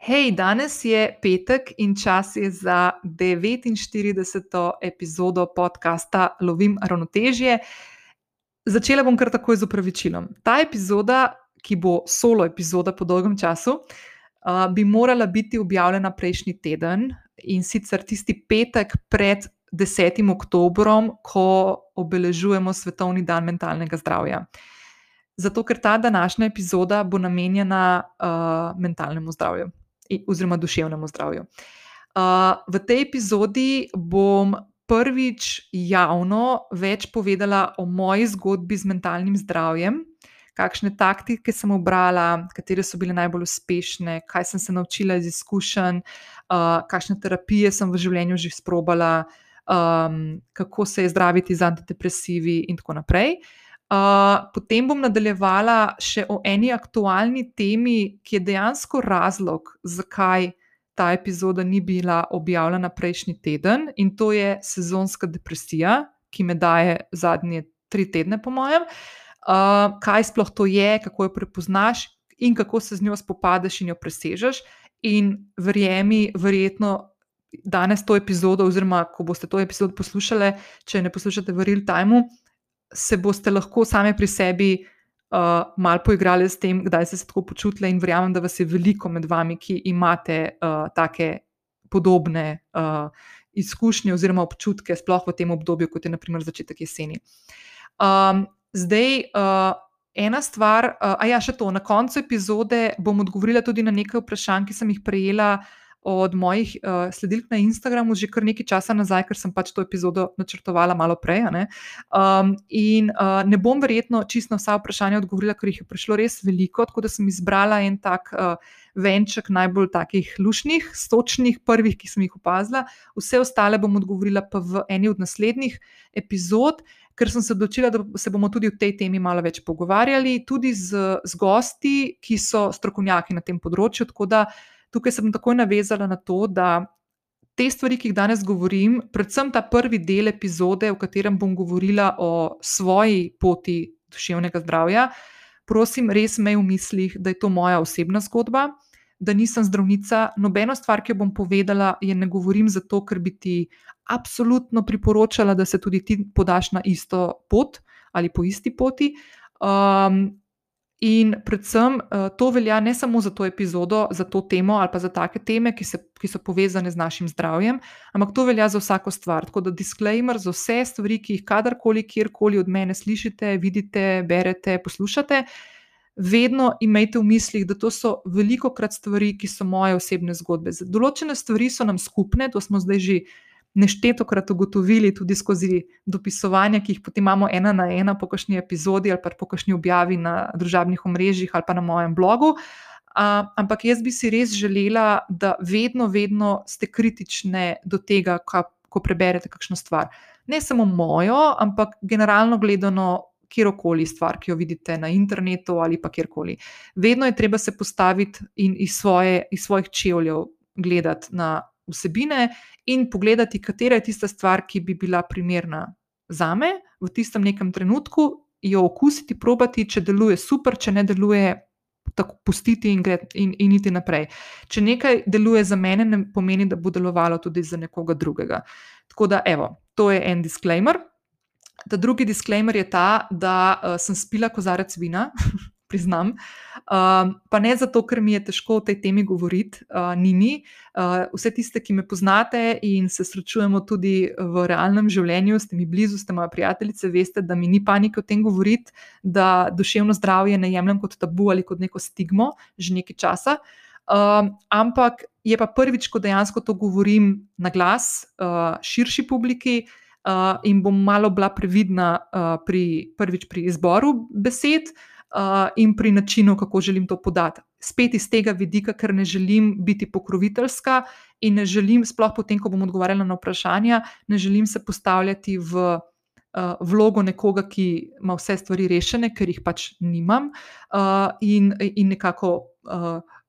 Hej, danes je petek in čas je za 49. epizodo podcasta Lovim ravnotežje. Začela bom kar takoj z upravičilom. Ta epizoda, ki bo solo epizoda po dolgem času, bi morala biti objavljena prejšnji teden in sicer tisti petek pred 10. oktobrom, ko obeležujemo Svetovni dan mentalnega zdravja. Zato, ker ta današnja epizoda bo namenjena uh, mentalnemu zdravju oziroma duševnemu zdravju. Uh, v tej epizodi bom prvič javno več povedala o moji zgodbi z mentalnim zdravjem, kakšne taktike sem obrala, katere so bile najbolj uspešne, kaj sem se naučila iz izkušenj, uh, kakšne terapije sem v življenju že sprobala, um, kako se je zdraviti z antidepresivi in tako naprej. Uh, potem bom nadaljevala še o eni aktualni temi, ki je dejansko razlog, zakaj ta epizoda ni bila objavljena prejšnji teden, in to je sezonska depresija, ki me daje zadnje tri tedne, po mojem. Uh, kaj sploh to je, kako jo prepoznaš in kako se z njo spopadaš in jo presežeš. In verjemi, verjetno. Danes to epizodo, oziroma ko boste to epizodo poslušali, če ne poslušate v real time, se boste lahko sami pri sebi uh, malo poigrali s tem, kdaj ste se tako počutili, in verjamem, da vas je veliko med vami, ki imate uh, take podobne uh, izkušnje oziroma občutke, sploh v tem obdobju, kot je naprimer začetek jeseni. Um, zdaj. Uh, Ena stvar, a ja, še to, na koncu epizode bom odgovorila tudi na nekaj vprašanj, ki sem jih prejela uh, od mojih uh, sledilk na Instagramu že kar nekaj časa nazaj, ker sem pač to epizodo načrtovala malo prej. Um, in uh, ne bom verjetno čisto na vsa vprašanja odgovorila, ker jih je prišlo res veliko, tako da sem izbrala en tak uh, venček najbolj takih lušnih, stočnih, prvih, ki sem jih opazila. Vse ostale bom odgovorila pa v eni od naslednjih epizod. Ker sem se odločila, da se bomo tudi o tej temi malo več pogovarjali, tudi z, z gosti, ki so strokovnjaki na tem področju. Tako da uh, tukaj se bom takoj navezala na to, da te stvari, ki jih danes govorim, predvsem ta prvi del epizode, v katerem bom govorila o svoji poti duševnega zdravja, prosim, res me v mislih, da je to moja osebna zgodba. Da nisem zdravnica, nobeno stvar, ki jo bom povedala, je ne govorim zato, ker bi ti absolutno priporočala, da se tudi ti podaš na isto pot ali po isti poti. Um, In predvsem uh, to velja ne samo za to epizodo, za to temo ali pa za take teme, ki, se, ki so povezane z našim zdravjem, ampak to velja za vsako stvar. Tako da disclaimer za vse stvari, ki jih kadarkoli, kjerkoli od mene slišite, vidite, berete, poslušate, vedno imejte v mislih, da to so veliko krat stvari, ki so moje osebne zgodbe. Določene stvari so nam skupne, to smo zdaj že neštetokrat ugotovili tudi skozi dopisovanja, ki jih potem imamo ena na ena po kakšni epizodi ali pa po kakšni objavi na družabnih omrežjih ali pa na mojem blogu. Uh, ampak jaz bi si res želela, da vedno, vedno ste kritični do tega, ka, ko preberete kakšno stvar. Ne samo mojo, ampak generalno gledano, kjerkoli stvar, ki jo vidite na internetu ali pa kjerkoli. Vedno je treba se postaviti in iz, svoje, iz svojih čevljev gledati na vsebine in pogledati, katera je tista stvar, ki bi bila primerna za me v tistem nekem trenutku, jo okusiti, probati, če deluje super, če ne deluje. Tako pustiti in, gre, in, in iti naprej. Če nekaj deluje za mene, ne pomeni, da bo delovalo tudi za nekoga drugega. Tako da, evo, to je en disclaimer. Ta drugi disclaimer je ta, da uh, sem spila kozarec vina, priznam. Uh, pa ne zato, ker mi je težko o tej temi govoriti, uh, ni mi. Uh, vse tiste, ki me poznate in se srečujemo tudi v realnem življenju, ste mi blizu, ste moje prijateljice, veste, da mi ni panike o tem govoriti, da duševno zdravje ne jemljem kot tabu ali kot neko stigmo že nekaj časa. Uh, ampak je pa prvič, ko dejansko to govorim na glas, uh, širši publiki. Uh, in bom malo bila previdna uh, pri, prvič pri izboru besed, uh, in pri načinu, kako želim to podati. Spet iz tega vidika, ker ne želim biti pokroviteljska in ne želim, sploh potem, ko bom odgovarjala na vprašanja, ne želim se postavljati v uh, vlogo nekoga, ki ima vse stvari rešene, ker jih pač nimam, uh, in, in nekako.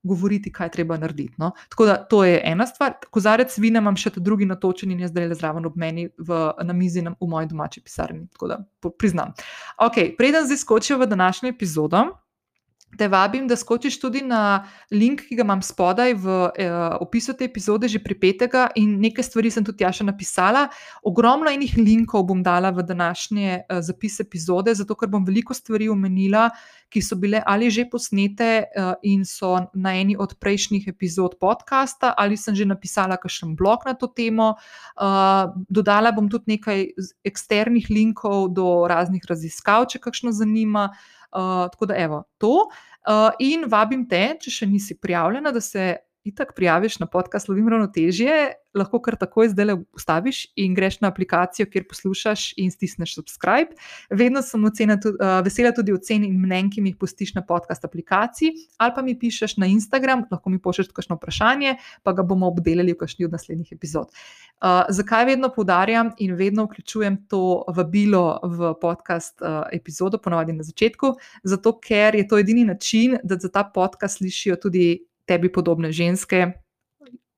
Govoriti, kaj treba narediti. No? Tako da to je ena stvar. Kozarec vina imam še ta drugi natočen in je zdaj le zraven ob meni v, na mizi v moji domači pisarni. Tako da priznam. Ok, preden zdaj skočim v današnjo epizodo. Te vabim, da skočiš tudi na link, ki ga imam spodaj v eh, opisu te epizode, že pripetega in nekaj stvari sem tudi tja še napisala. Ogromno enih linkov bom dala v današnje eh, zapis epizode, zato ker bom veliko stvari omenila, ki so bile ali že posnete eh, in so na eni od prejšnjih epizod podcasta, ali sem že napisala kakšen blog na to temo. Eh, dodala bom tudi nekaj eksternih linkov do raznih raziskav, če kakšno zanima. Uh, tako da, evo, to. Uh, in vabim te, če še nisi prijavljena, da se itak prijaviš na podcast Lovim ravnotežje, lahko kar takoj zdaj le ustaviš in greš na aplikacijo, kjer poslušaš in stisneš subscribe. Vedno sem ocena, tudi, uh, vesela tudi ocen in mnen, ki mi jih postiš na podcast aplikaciji, ali pa mi pišeš na Instagram, lahko mi pošlješ kakšno vprašanje, pa ga bomo obdelali v kakšni od naslednjih epizod. Uh, zakaj vedno poudarjam in vedno vključujem to vabilo v podcast uh, epizodo, ponovadi na začetku? Zato, ker je to edini način, da za ta podcast slišijo tudi tebi podobne ženske.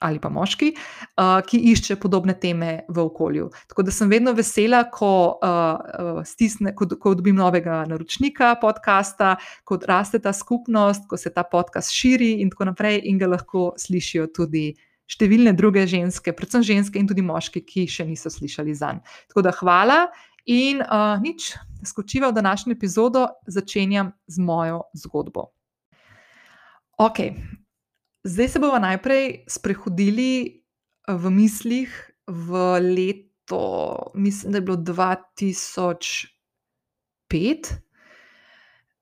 Ali pa moški, uh, ki išče podobne teme v okolju. Tako da sem vedno vesela, ko, uh, stisne, ko, ko dobim novega naročnika podcasta, ko raste ta skupnost, ko se ta podcast širi in tako naprej, in ga lahko slišijo tudi številne druge ženske, predvsem ženske in tudi moški, ki še niso slišali za njim. Tako da hvala in uh, nič, skočiva v današnjo epizodo, začenjam z mojo zgodbo. Ok, Zdaj se bomo najprej sprehodili v mislih v leto, mislim, da je bilo 2005,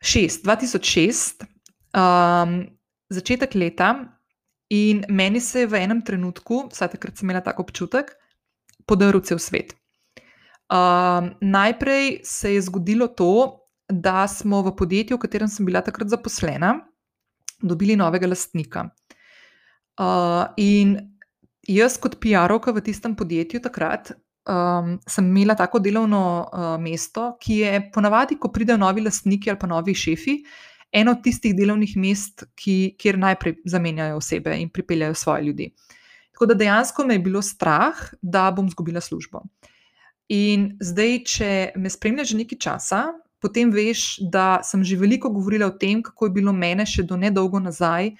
6, 2006, um, začetek leta, in meni se je v enem trenutku, vsaj takrat sem imela tako občutek, podaril cel svet. Um, najprej se je zgodilo to, da smo v podjetju, v katerem sem bila takrat zaposlena, dobili novega lastnika. Uh, in jaz, kot PR-ovka v tistem podjetju, takrat um, sem imela tako delovno uh, mesto, ki je ponavadi, ko pridejo novi lastniki ali pa novi šefi, eno od tistih delovnih mest, ki, kjer najprej zamenjajo osebe in pripeljajo svoje ljudi. Tako da dejansko me je bilo strah, da bom izgubila službo. In zdaj, če me spremljaš že nekaj časa, potem veš, da sem že veliko govorila o tem, kako je bilo mene še do nedolgo nazaj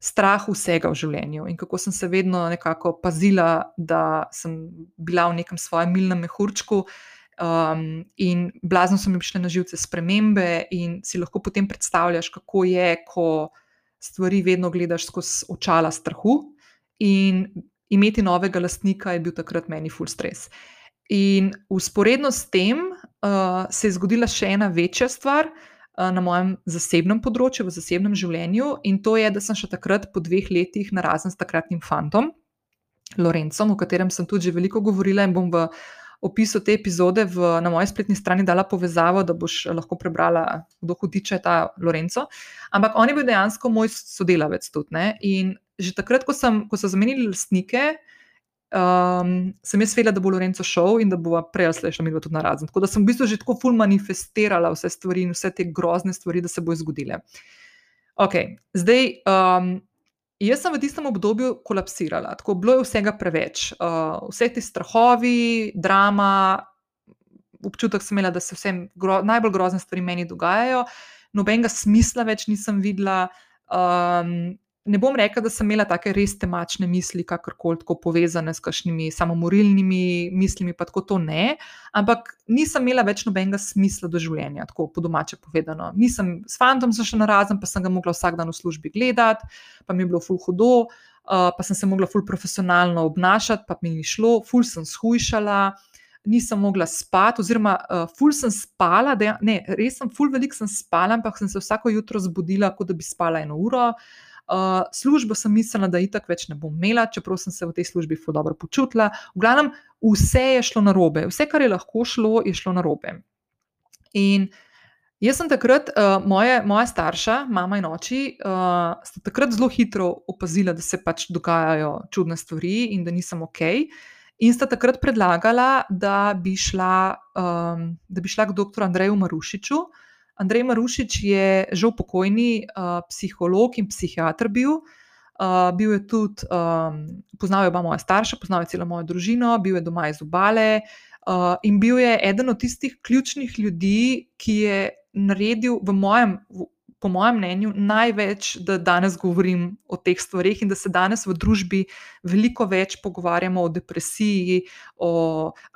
strah vsega v življenju in kako sem se vedno nekako pazila, da sem bila v nekem svojem milnem mehurčku. Um, in blazno so mi prišle na živce spremembe, in si lahko potem predstavljaš, kako je, ko stvari vedno gledaš skozi očala strahu. In imeti novega lastnika je bil takrat meni full stress. In usporedno s tem uh, se je zgodila še ena večja stvar, uh, na mojem zasebnem področju, v zasebnem življenju. In to je, da sem še takrat, po dveh letih, na razen s takratnim fantom, Lorencom, o katerem sem tudi veliko govorila in bom v opisu te epizode v, na moji spletni strani dala povezavo, da boš lahko prebrala, kdo hudiče je ta Lorenco. Ampak on je bil dejansko moj sodelavec tudi. Ne? In že takrat, ko, sem, ko so zamenili lastnike, um, sem jaz vedela, da bo Lorenzo šel in da bo prej ali slej šla mi tudi na razen. Tako da sem v bistvu že tako ful manifestirala vse stvari in vse te grozne stvari, da se bo zgodile. Ok, zdaj. Um, Jaz sem v tistem obdobju kolapsirala, tako bilo je vsega preveč. Uh, vse te strahovi, drama, občutek sem imela, da se vse gro, najbolj grozne stvari meni dogajajo, nobenega smisla več nisem videla. Um, ne bom rekla, da sem imela take res temačne misli, kakorkoli tako povezane s kakšnimi samomorilnimi mislimi, pa tako to ne, ampak nisem imela več nobenega smisla do življenja, tako po domače povedano. Nisem s fantom zašla na razen, pa sem ga mogla vsak dan v službi gledati, pa mi je bilo ful hudo, uh, pa sem se mogla ful profesionalno obnašati, pa mi ni šlo, ful sem shujšala. Nisem mogla spati, oziroma, uh, ful sem spala, da, ne, res sem, ful veliko sem spala, ampak sem se vsako jutro zbudila, kot da bi spala eno uro. Uh, Uh, službo sem mislila, da itak več ne bom imela, čeprav sem se v tej službi fu dobro počutila. V glavnem, vse je šlo na robe, vse, kar je lahko šlo, je šlo na robe. In jaz sem takrat, uh, moje, moja starša, mama in oči, uh, sta takrat zelo hitro opazila, da se pač dogajajo čudne stvari in da nisem ok. In sta takrat predlagala, da bi šla, um, da bi šla k dr. Andreju Marušiču, uh, Andrej Marušič je žal pokojni uh, psiholog in psihiatr bil. Uh, bil je tudi, um, poznal je oba moja starša, poznal je celo mojo družino, bil je doma iz obale uh, in bil je eden od tistih ključnih ljudi, ki je naredil v mojem, v, po mojem mnenju, največ, da danes govorim o teh stvarih in da se danes v družbi veliko več pogovarjamo o depresiji, o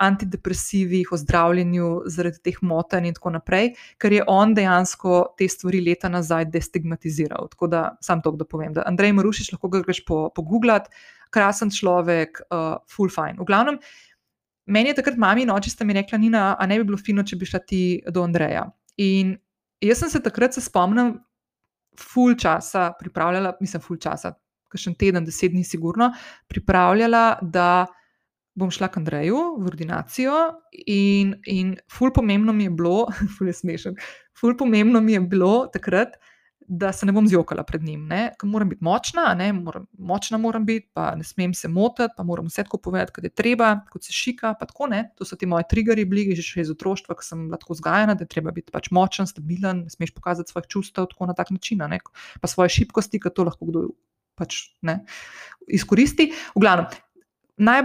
antidepresivih, o zdravljenju zaradi teh motenj in tako naprej, ker je on dejansko te stvari leta nazaj destigmatiziral. Tako da sam to, da povem, da Andrej Marušič lahko greš po, po Google, krasen človek, uh, full fine. V glavnem. Meni je takrat mami in oče sta mi rekla, Nina, a ne bi bilo fino, če bi šla ti do Andreja. In jaz sem se takrat, se spomnim, full časa pripravljala, mislim, full časa, kakšen teden, deset dni, sigurno, pripravljala, da bom šla k Andreju v ordinacijo. In, in full pomembno mi je bilo, full je smešen, full pomembno mi je bilo takrat da se ne bom zjokala pred njim. Moram biti močna, ne? moram, močna moram biti, pa ne smem se motiti, pa moram vse tako povedati, kot je treba, kot se šika. Tako, to so ti moji triggeri, bili že iz otroštva, ki sem bila tako vzgajana, da je treba biti pač močen, stabilen, ne smeš pokazati svojih čustev tako na tak način, ne? pa svoje šibkosti, ki to lahko kdo pač, ne, izkoristi. V glavnem. Naj,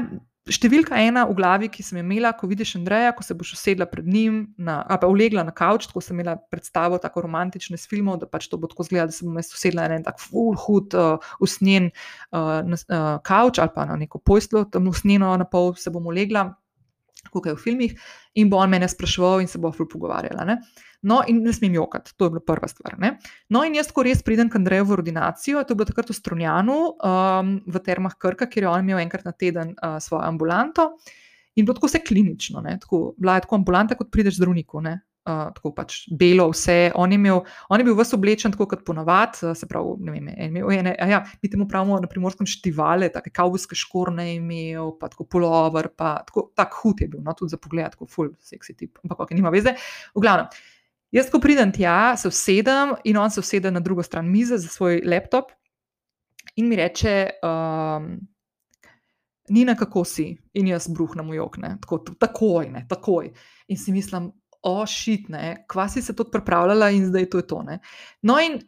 Številka ena v glavi, ki sem imela, ko vidiš Andreja, ko se boš usedla pred njim, na, pa ulegla na kavč, tako sem imela predstavo, tako romantične s filmov, da pač to bo tako izgledalo, da se bom jaz usedla na en tak full hud, uh, usnjen uh, uh, kavč ali pa na neko pojstlo, tam usnjeno na pol se bom ulegla, kot je v filmih, in bo on mene spraševal in se bo full pogovarjala. Uh, No, in ne smem jokati, to je bila prva stvar. Ne? No, in jaz, ko res pridem k Andreju v ordinacijo, to je bilo takrat v Strunjanu, um, v Termah Krka, kjer je on imel enkrat na teden uh, svojo ambulanto. In bilo tako vse klinično, tako, bila je tako ambulanta, kot prideš zdravniku. Uh, tako pač belo, vse. On je, imel, on je bil vse oblečen, tako kot ponavadi, se pravi, ne vem, imel je ene, ja, mi temu pravimo na primorskem štivale, tako kavbojske škorne je imel, pa tako polover, pa tako tak hud je bil, no, tudi za pogled, tako full sexy tip, ampak ok, nima veze. V glavnem. Jaz, ko pridem tja, se usedem in on se usede na drugo stran mize za svoj laptop in mi reče, um, Nina, kako si? In jaz bruhnem v jokne, tako, takoj, ne, takoj. In si mislim, ošitne, kva si se tudi pripravljala in zdaj to je to. Ne. No, in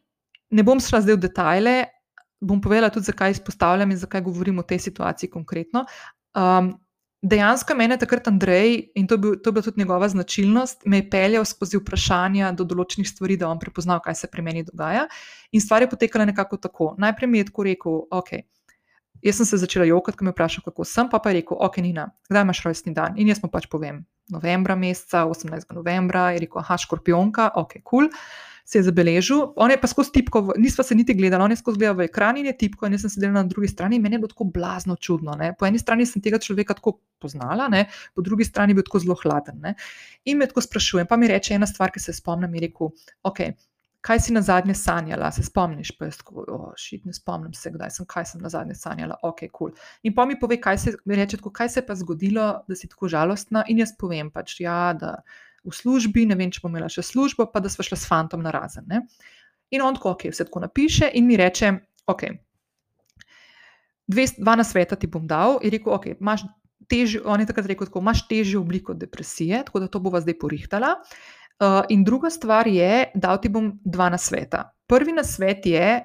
ne bom šla zdaj v detajle, bom povedala tudi, zakaj izpostavljam in zakaj govorim o tej situaciji konkretno. Um, dejansko meni takrat Andrej, in to je, bil, to je bila tudi njegova značilnost, me je peljal skozi vprašanja do določenih stvari, da on prepoznal, kaj se pri meni dogaja. In stvar je potekala nekako tako. Najprej mi je tako rekel, ok. Jaz sem se začela jokati, ko me je vprašal, kako sem, pa, pa je rekel, ok, Nina, kdaj imaš rojstni dan? In jaz mu pač povem, novembra meseca, 18. novembra, je rekel, aha, škorpionka, ok, kul. Cool se je zabeležil, on je pa skozi tipko, nismo se niti gledali, on je skozi gledal v ekran in je tipko, in jaz sem sedela na drugi strani in meni je bilo tako blazno čudno. Ne? Po eni strani sem tega človeka tako poznala, ne? po drugi strani je bil tako zelo hladen. Ne? In me tako sprašujem, pa mi reče ena stvar, ki se spomnim, je rekel, ok. Kaj si na zadnje sanjala, se spomniš? Pa jaz tako, oh, šit, ne spomnim se, kdaj sem, kaj sem na zadnje sanjala. Ok, kul. Cool. In pa mi pove, kaj se, mi reče, tako, kaj se je pa zgodilo, da si tako žalostna. In jaz povem pač, ja, da v službi, ne vem, če bom imela še službo, pa da smo šli s fantom na razen. Ne? In on, ko okay, vse tako napiše, in mi reče, ok. Dve, dva na sveta ti bom dal, in rekel, ok, imaš težjo, on je takrat rekel, tako, imaš težjo obliko depresije, tako da to bova zdaj porihtala. Uh, in druga stvar je, da ti bom dva na sveta. Prvi na svet je,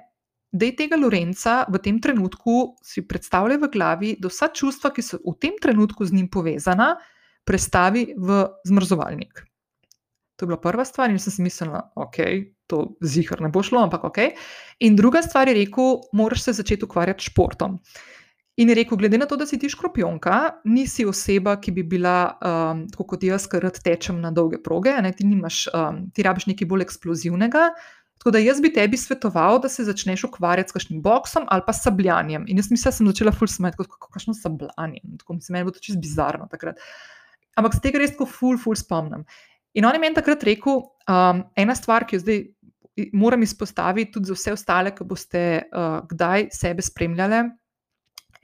da je tega Lorenca v tem trenutku si predstavljaj v glavi, da vsa čustva, ki so v tem trenutku z njim povezana, prestavi v zmrzovalnik. To je bila prva stvar, in sem si mislila, ok, to zihar ne bo šlo, ampak ok. In druga stvar je rekel, moraš se začeti ukvarjati s športom. In je rekel, glede na to, da si ti škropionka, nisi oseba, ki bi bila um, tako kot jaz, ki rad tečem na dolge proge, ne, ti, um, ti rabiš nekaj bolj eksplozivnega. Tako da jaz bi tebi svetoval, da se začneš ukvarjati s kakšnim boksom ali pa sabljanjem. In jaz mislim, da sem začela ful smeti, kot kakšno sabljanje. Tako mi se meni bo to čisto bizarno takrat. Ampak z tega res tako ful, ful spomnim. In on je meni takrat rekel, um, ena stvar, ki jo zdaj moram izpostaviti, tudi za vse ostale, ki boste uh, kdaj sebe spremljali.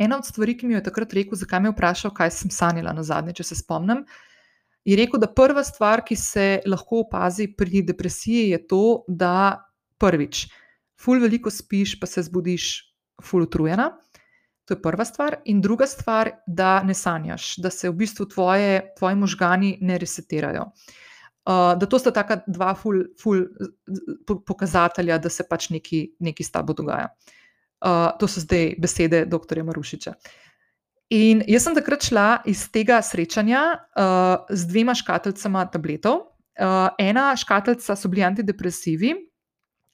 Ena od stvari, ki mi je takrat rekel, zakaj me je vprašal, kaj sem sanjala na zadnje, če se spomnim, je rekel, da prva stvar, ki se lahko opazi pri depresiji, je to, da prvič, ful veliko spiš, pa se zbudiš ful utrujena. To je prva stvar. In druga stvar, da ne sanjaš, da se v bistvu tvoje, tvoji možgani ne resetirajo. Uh, da to sta ta dva ful, ful pokazatelja, da se pač nekaj, nekaj s tabo dogaja. Uh, to so zdaj besede dr. Marušiča. In jaz sem takrat šla iz tega srečanja uh, z dvema škatlicama tabletov. Uh, ena škatlica so bili antidepresivi,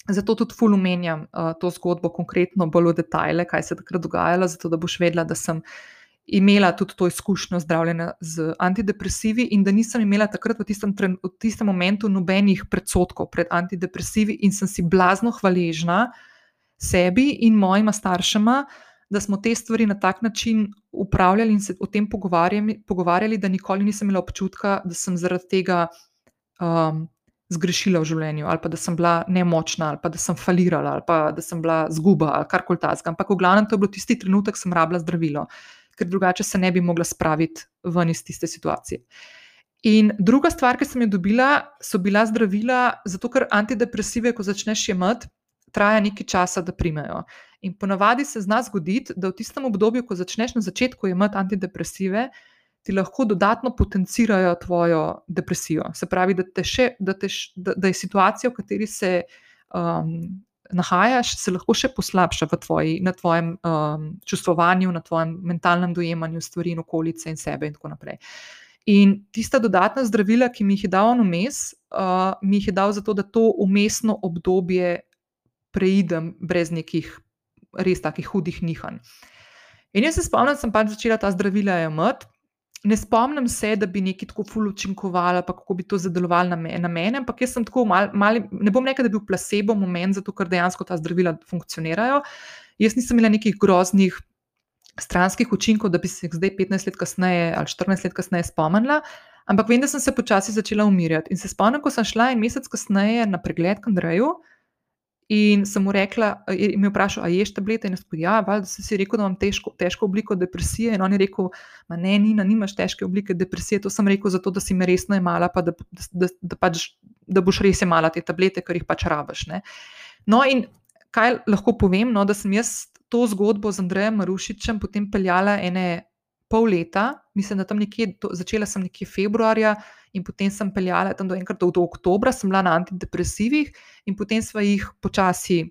Zato tudi ful omenjam uh, to zgodbo, konkretno bolj v detajle, kaj se je takrat dogajalo, zato da boš vedela, da sem imela tudi to izkušnjo zdravljenja z antidepresivi in da nisem imela takrat v tistem, v tistem momentu nobenih predsotkov pred antidepresivi in sem si blazno hvaležna sebi in mojima staršema, da smo te stvari na tak način upravljali in se o tem pogovarjali, pogovarjali da nikoli nisem imela občutka, da sem zaradi tega um, zgrešila v življenju, ali pa da sem bila nemočna, ali pa da sem falirala, ali pa da sem bila zguba, ali kar koli tasga. Ampak v glavnem to je bil tisti trenutek, ko sem rabila zdravilo ker drugače se ne bi mogla spraviti ven iz tiste situacije. In druga stvar, ki sem jo dobila, so bila zdravila, zato ker antidepresive, ko začneš jemati, traja nekaj časa, da primejo. In ponavadi se zna zgoditi, da v tistem obdobju, ko začneš na začetku jemati antidepresive, ti lahko dodatno potencirajo tvojo depresijo. Se pravi, da, te še, da, te, da, da je situacija, v kateri se um, nahajaš, se lahko še poslabša tvoji, na tvojem um, čustvovanju, na tvojem mentalnem dojemanju stvari in okolice in sebe, in tako naprej. In tista dodatna zdravila, ki mi jih je dal on vmes, uh, mi jih je dal zato, da to umestno obdobje preidem brez nekih res takih hudih nihanj. In jaz se spomnim, da sem pač začela ta zdravila jemati ne spomnim se, da bi nekaj tako ful učinkovalo, pa kako bi to zadelovalo na, me, na mene. Ampak jaz sem tako mal, mal, ne bom rekel, da bi bil placebo moment, zato ker dejansko ta zdravila funkcionirajo. Jaz nisem imela nekih groznih stranskih učinkov, da bi se jih zdaj 15 let kasneje ali 14 let kasneje spomnila. Ampak vem, da sem se počasi začela umirjati. In se spomnim, ko sem šla en mesec kasneje na pregled k Andreju. In sem mu rekla, in me vprašal, ali ješ tablete. In jaz rekel, ja, valjda si rekel, da imam težko, težko obliko depresije. In on je rekel, ne, Nina, nimaš težke oblike depresije. To sem rekel zato, da si me resno imala, pa da, da, da, da, pač, da boš res imala te tablete, ker jih pač rabaš. Ne? No, in kaj lahko povem, no, da sem jaz to zgodbo z Andrejem Marušičem potem peljala ene pol leta, mislim, da tam nekje, to, začela sem nekje februarja in potem sem peljala tam do enkrat do, do oktobra, sem bila na antidepresivih in potem sva jih počasi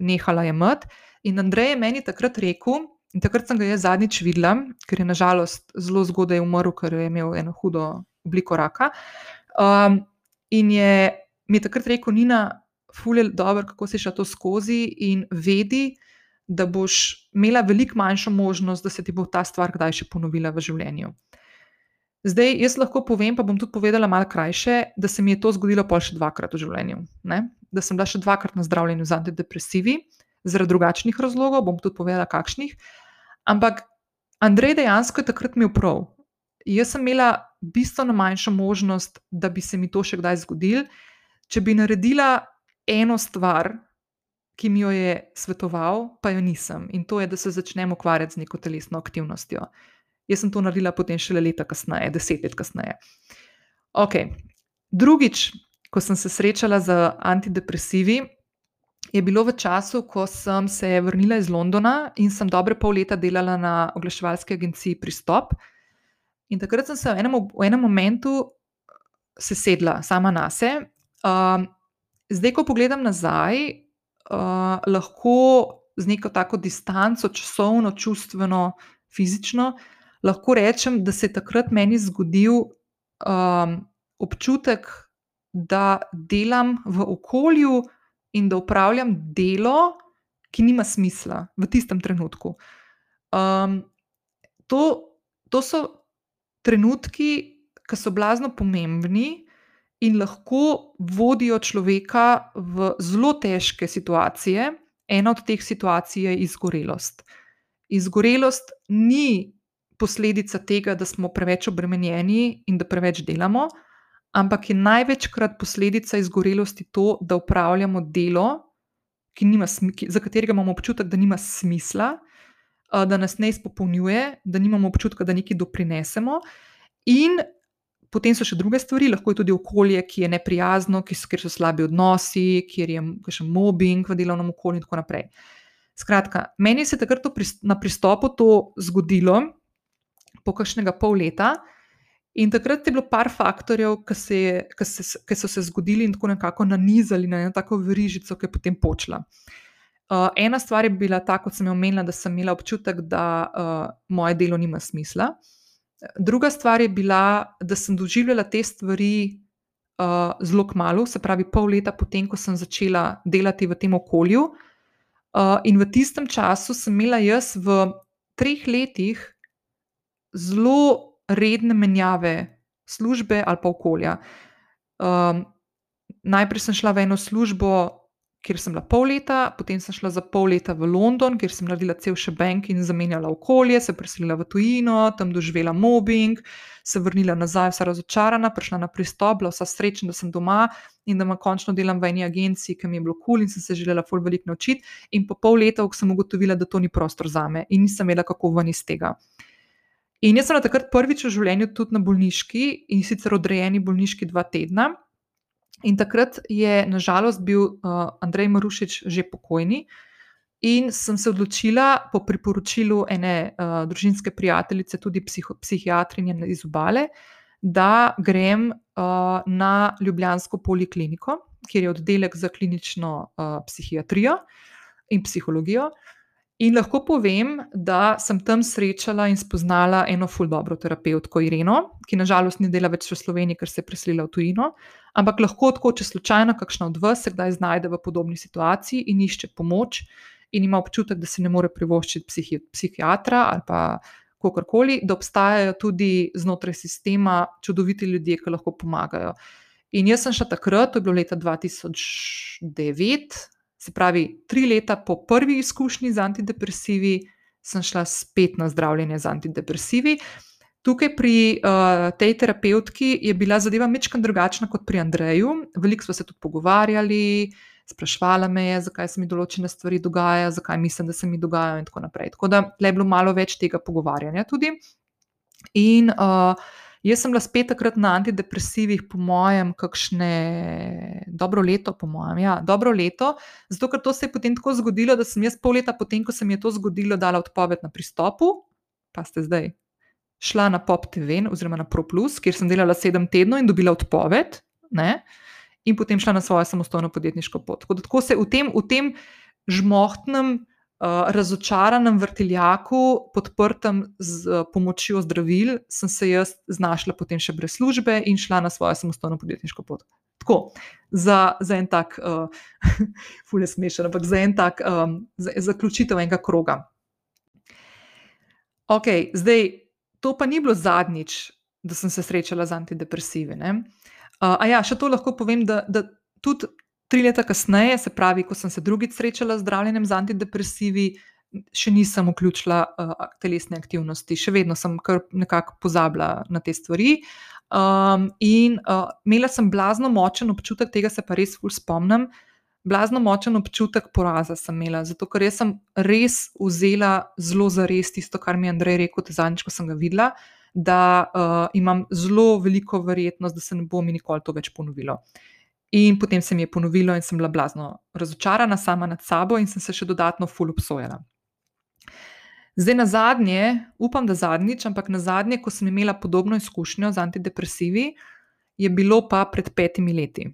nehala jemati. In Andrej je meni takrat rekel, in takrat sem ga jaz zadnjič videla, ker je nažalost zelo zgodaj umrl, ker je imel eno hudo obliko raka. Um, in je mi je takrat rekel, Nina, fulje dobro, kako si šla to skozi in vedi, da boš imela veliko manjšo možnost, da se ti bo ta stvar kdaj še ponovila v življenju. Zdaj, jaz lahko povem, pa bom tudi povedala malo krajše, da se mi je to zgodilo pa še dvakrat v življenju. Ne? Da sem bila še dvakrat na zdravljenju z antidepresivi, zaradi drugačnih razlogov, bom tudi povedala, kakšnih. Ampak Andrej dejansko je takrat imel prav. Jaz sem imela bistveno manjšo možnost, da bi se mi to še kdaj zgodilo, če bi naredila eno stvar, ki mi jo je svetoval, pa jo nisem. In to je, da se začnem ukvarjati z neko telesno aktivnostjo. Jaz sem to naredila potem šele leta kasneje, deset let kasneje. Ok. Drugič, ko sem se srečala z antidepresivi, je bilo v času, ko sem se vrnila iz Londona in sem dobre pol leta delala na oglaševalski agenciji Pristop. In takrat sem se v enem, v enem momentu sesedla sama na sebe. Um, zdaj, ko pogledam nazaj, uh, lahko z neko tako distanco, časovno, čustveno, fizično, lahko rečem, da se je takrat meni zgodil um, občutek, da delam v okolju in da upravljam delo, ki nima smisla v tistem trenutku. Um, to, to so trenutki, ki so blazno pomembni in lahko vodijo človeka v zelo težke situacije. Ena od teh situacij je izgorelost. Izgorelost ni posledica tega, da smo preveč obremenjeni in da preveč delamo, ampak je največkrat posledica izgorelosti to, da upravljamo delo, nima, za katerega imamo občutek, da nima smisla, da nas ne izpopolnjuje, da nimamo občutka, da nekaj doprinesemo. In Potem so še druge stvari, lahko je tudi okolje, ki je neprijazno, kjer so slabi odnosi, kjer je še mobbing v delovnem okolju in tako naprej. Skratka, meni se je takrat na pristopu to zgodilo, po kakšnega pol leta, in takrat je bilo par faktorjev, ki, se, ki, se, ki so se zgodili in tako nekako nanizali na eno tako verižico, ki je potem počela. Uh, ena stvar je bila ta, kot sem omenila, da sem imela občutek, da uh, moje delo nima smisla. Druga stvar je bila, da sem doživljala te stvari uh, zelo kmalo, se pravi, pol leta potem, ko sem začela delati v tem okolju. Uh, in v tistem času sem imela jaz v treh letih zelo redne menjave službe ali pa okolja. Um, najprej sem šla v eno službo, kjer sem bila pol leta, potem sem šla za pol leta v London, kjer sem naredila cel še bank in zamenjala okolje, se preselila v tujino, tam doživela mobbing, se vrnila nazaj, vsa razočarana, prišla na pristop, bila vsa srečna, da sem doma in da ima končno delam v eni agenciji, ki mi je bilo kul cool in sem se želela ful veliko naučiti. In po pol leta sem ugotovila, da to ni prostor za me in nisem vedela, kako ven iz tega. In jaz sem takrat prvič v življenju tudi na bolniški in sicer odrejeni bolniški dva tedna. In takrat je nažalost bil uh, Andrej Marušič že pokojni, in sem se odločila po priporočilu ene uh, družinske prijateljice, tudi psiho, psihiatrinje iz obale, da grem uh, na Ljubljansko polikliniko, kjer je oddelek za klinično uh, psihiatrijo in psihologijo. In lahko povem, da sem tam srečala in spoznala eno fuldobro terapeutko Ireno, ki nažalost ni dela več v Sloveniji, ker se je preselila v tujino, ampak lahko tako, če slučajno kakšna od vas se kdaj znajde v podobni situaciji in išče pomoč in ima občutek, da se ne more privoščiti psihi, psihiatra ali pa kakorkoli, da obstajajo tudi znotraj sistema čudoviti ljudje, ki lahko pomagajo. In jaz sem šla takrat, to je bilo leta 2009, Se pravi, tri leta po prvi izkušnji z antidepresivi sem šla spet na zdravljenje z antidepresivi. Tukaj pri uh, tej terapeutki je bila zadeva mečkam drugačna kot pri Andreju. Veliko smo se tudi pogovarjali, sprašvala me je, zakaj se mi določene stvari dogajajo, zakaj mislim, da se mi dogajajo, in tako naprej. Tako da je bilo malo več tega pogovarjanja tudi. In uh, Jaz sem bila spet takrat na antidepresivih, po mojem, kakšne dobro leto, po mojem, ja, dobro leto, zato ker to se je potem tako zgodilo, da sem jaz pol leta potem, ko se mi je to zgodilo, dala odpoved na pristopu, pa ste zdaj šla na Pop TV oziroma na ProPlus, kjer sem delala sedem tednov in dobila odpoved, ne? in potem šla na svojo samostojno podjetniško pot. Tako, tako se v tem, v tem žmohtnem. Uh, razočaranem vrtiljaku, podprtem z uh, pomočjo zdravil, sem se jaz znašla potem še brez službe in šla na svojo samostojno podjetniško pot. Tako, za, za en tak, uh, fulje smešen, ampak za en tak um, za, zaključitev enega kroga. Ok, zdaj, to pa ni bilo zadnjič, da sem se srečala z antidepresivi. Uh, a ja, še to lahko povem, da, da tudi Tri leta kasneje, se pravi, ko sem se drugič srečala z zdravljenjem z antidepresivi, še nisem vključila uh, telesne aktivnosti, še vedno sem kar nekako pozabila na te stvari. Um, in uh, imela sem blazno močen občutek, tega se pa res ful spomnim. Blazno močen občutek poraza sem imela, zato ker sem res vzela zelo za res tisto, kar mi je Andrej rekel, zadnjič, ko sem ga videla, da uh, imam zelo veliko verjetnost, da se ne bo mi nikoli to več ponovilo. In potem se mi je ponovilo, in sem bila blazno razočarana sama nad sabo, in sem se še dodatno ful obsojala. Zdaj, na zadnje, upam, da zadnjič, ampak na zadnje, ko sem imela podobno izkušnjo z antidepresivi, je bilo pa pred petimi leti.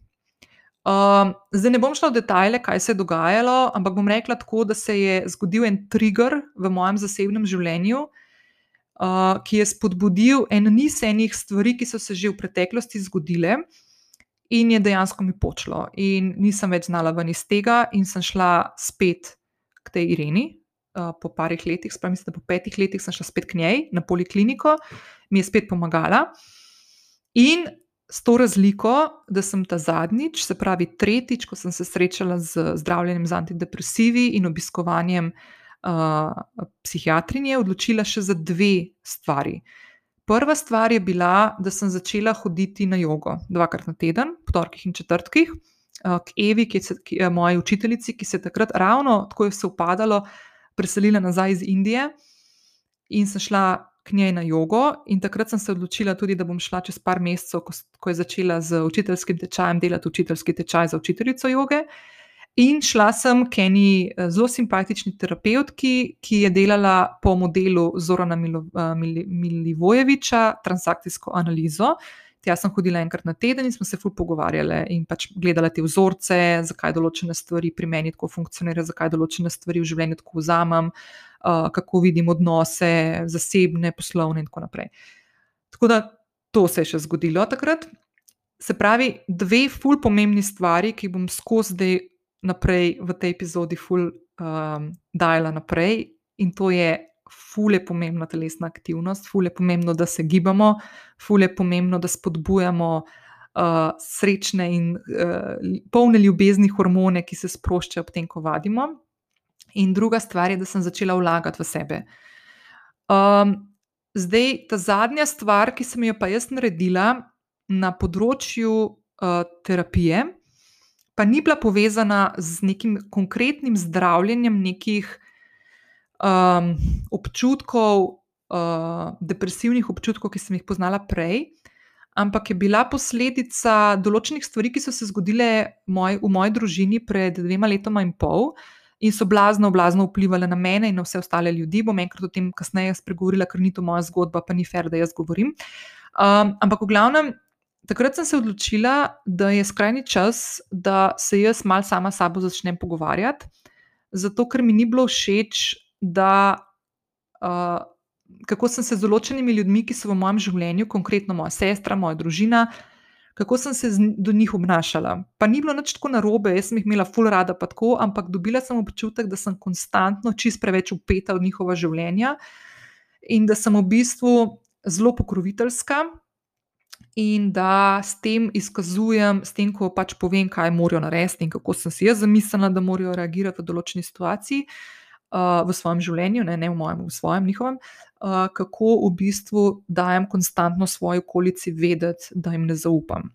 Uh, zdaj ne bom šla v detajle, kaj se je dogajalo, ampak bom rekla tako, da se je zgodil en trigger v mojem zasebnem življenju, uh, ki je spodbudil en niz enih stvari, ki so se že v preteklosti zgodile in je dejansko mi počlo. In nisem več znala ven iz tega, in sem šla spet k tej Ireni. Uh, po parih letih, spravi, mislim, po petih letih, sem šla spet k njej na polikliniko, mi je spet pomagala. In s to razliko, da sem ta zadnjič, se pravi tretjič, ko sem se srečala z zdravljenjem z antidepresivi in obiskovanjem uh, psihiatrinje, odločila še za dve stvari. Uh, Prva stvar je bila, da sem začela hoditi na jogo dvakrat na teden, po torkih in četrtkih, eh, k Evi, ki je, ki je moja učiteljica, ki se je takrat ravno tako je se upadalo, preselila nazaj iz Indije in sem šla k njej na jogo. In takrat sem se odločila tudi, da bom šla čez par mesecev, ko, ko je začela z učiteljskim tečajem delati učiteljski tečaj za učiteljico joge. In šla sem k eni eh, zelo simpatični terapeutki, ki je delala po modelu Zorana eh, Milivojeviča, transakcijsko analizo. Tja sem hodila enkrat na teden in smo se ful pogovarjali in pač gledala te vzorce, zakaj določene stvari pri meni tako funkcionirajo, zakaj določene stvari v življenju tako vzamem, uh, kako vidim odnose, zasebne, poslovne in tako naprej. Tako da to se je še zgodilo takrat. se pravi, dve ful pomembni stvari, ki bom skozi zdaj naprej v tej epizodi ful um, dajala naprej, in to je. Fule je pomembna telesna aktivnost, fule je pomembno, da se gibamo, fule je pomembno, da spodbujamo uh, srečne in uh, polne ljubezni hormone, ki se sproščajo ob tem, ko vadimo. In druga stvar je, da sem začela vlagati v sebe. Um, zdaj, ta zadnja stvar, ki sem jo pa jaz naredila, na področju uh, terapije, pa ni bila povezana z nekim konkretnim zdravljenjem nekih um, občutkov, uh, depresivnih občutkov, ki sem jih poznala prej, ampak je bila posledica določenih stvari, ki so se zgodile moj, v moji družini pred dvema letoma in pol. In so blazno, blazno vplivali na mene in na vse ostale ljudi. Bom enkrat o tem kasneje spregovorila, ker ni to moja zgodba, pa ni fair, da jaz govorim. Um, ampak v glavnem, takrat sem se odločila, da je skrajni čas, da se jaz mal sama s sabo začnem pogovarjati, zato ker mi ni bilo všeč, da. Uh, Kako sem se z določenimi ljudmi, ki so v mojem življenju, konkretno moja sestra, moja družina, kako sem se do njih obnašala. Pa ni bilo nič tako narobe, jaz sem jih imela full rada, pa tako, ampak dobila sem občutek, da sem konstantno čist preveč upeta v njihova življenja in da sem v bistvu zelo pokroviteljska, in da s tem izkazujem, s tem, ko pač povem, kaj morajo narediti in kako sem si jaz zamislila, da morajo reagirati v določeni situaciji uh, v svojem življenju, ne, ne v mojem, v svojem njihovem, uh, kako v bistvu dajem konstantno svoji okolici vedeti, da jim ne zaupam.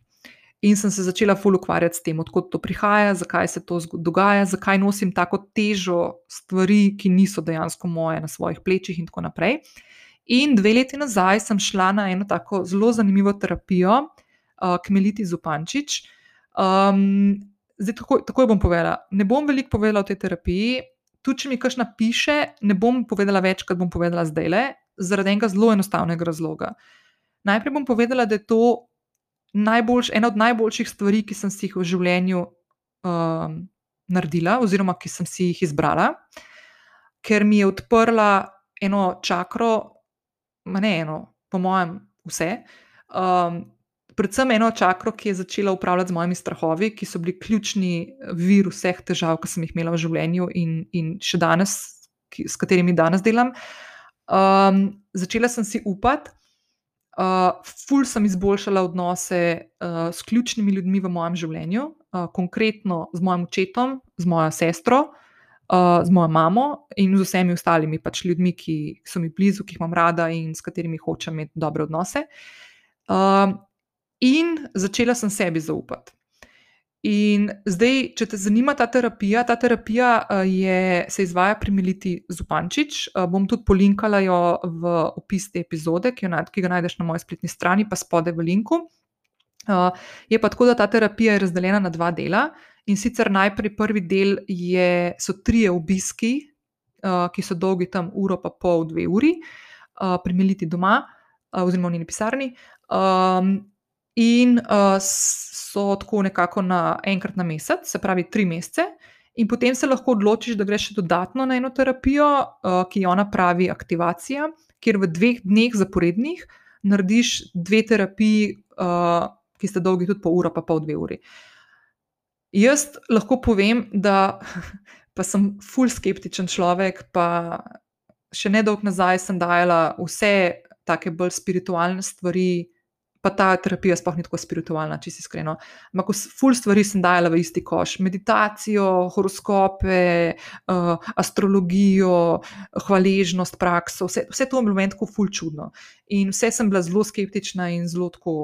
In sem se začela fully ukvarjati s tem, odkot to prihaja, zakaj se to dogaja, zakaj nosim tako težo stvari, ki niso dejansko moje na svojih plečih, in tako naprej. In dve leti nazaj sem šla na eno tako zelo zanimivo terapijo, uh, Kmeliti Zupančič. Um, zdaj, tako, tako jo bom povedala. Ne bom veliko povedala o tej terapiji, tudi če mi kaj napiše, ne bom povedala več, kot bom povedala zdaj le, zaradi enega zelo enostavnega razloga. Najprej bom povedala, da je to najboljš, ena od najboljših stvari, ki sem si jih v življenju um, naredila, oziroma ki sem si jih izbrala, ker mi je odprla eno čakro, ne eno, po mojem, vse. Um, predvsem eno čakro, ki je začela upravljati z mojimi strahovi, ki so bili ključni vir vseh težav, ki sem jih imela v življenju in, in še danes, ki, s katerimi danes delam. Um, začela sem si upati. Uh, ful sem izboljšala odnose uh, s ključnimi ljudmi v mojem življenju, uh, konkretno z mojim očetom, z mojo sestro, uh, z mojo mamo in z vsemi ostalimi pač ljudmi, ki so mi blizu, ki jih imam rada in s katerimi hočem imeti dobre odnose. Uh, in začela sem sebi zaupati. In zdaj, če te zanima ta terapija, ta terapija je, se izvaja pri Militi Zupančič. Bom tudi polinkala jo v opis te epizode, ki, jo, ki ga najdeš na moji spletni strani, pa spode v linku. Je pa tako, da ta terapija je razdeljena na dva dela. In sicer najprej prvi del je, so trije obiski, uh, ki so dolgi tam uro, pa pol, dve uri, uh, primeliti doma, uh, oziroma v njeni pisarni. Um, in uh, so tako nekako na enkrat na mesec, se pravi tri mesece. In potem se lahko odločiš, da greš še dodatno na eno terapijo, uh, ki jo ona pravi aktivacija, kjer v dveh dneh zaporednih narediš dve terapiji, uh, ki sta dolgi tudi pol ura, pa pol dve uri. Jaz lahko povem, da pa sem full skeptičen človek, pa še nedolgo nazaj sem dajala vse take bolj spiritualne stvari, pa ta terapija sploh ni tako spiritualna, če si iskreno. Ampak full stvari sem dajala v isti koš. Meditacijo, horoskope, uh, astrologijo, hvaležnost, prakso, vse, vse to je bilo meni tako full čudno. In vse sem bila zelo skeptična in zelo tako,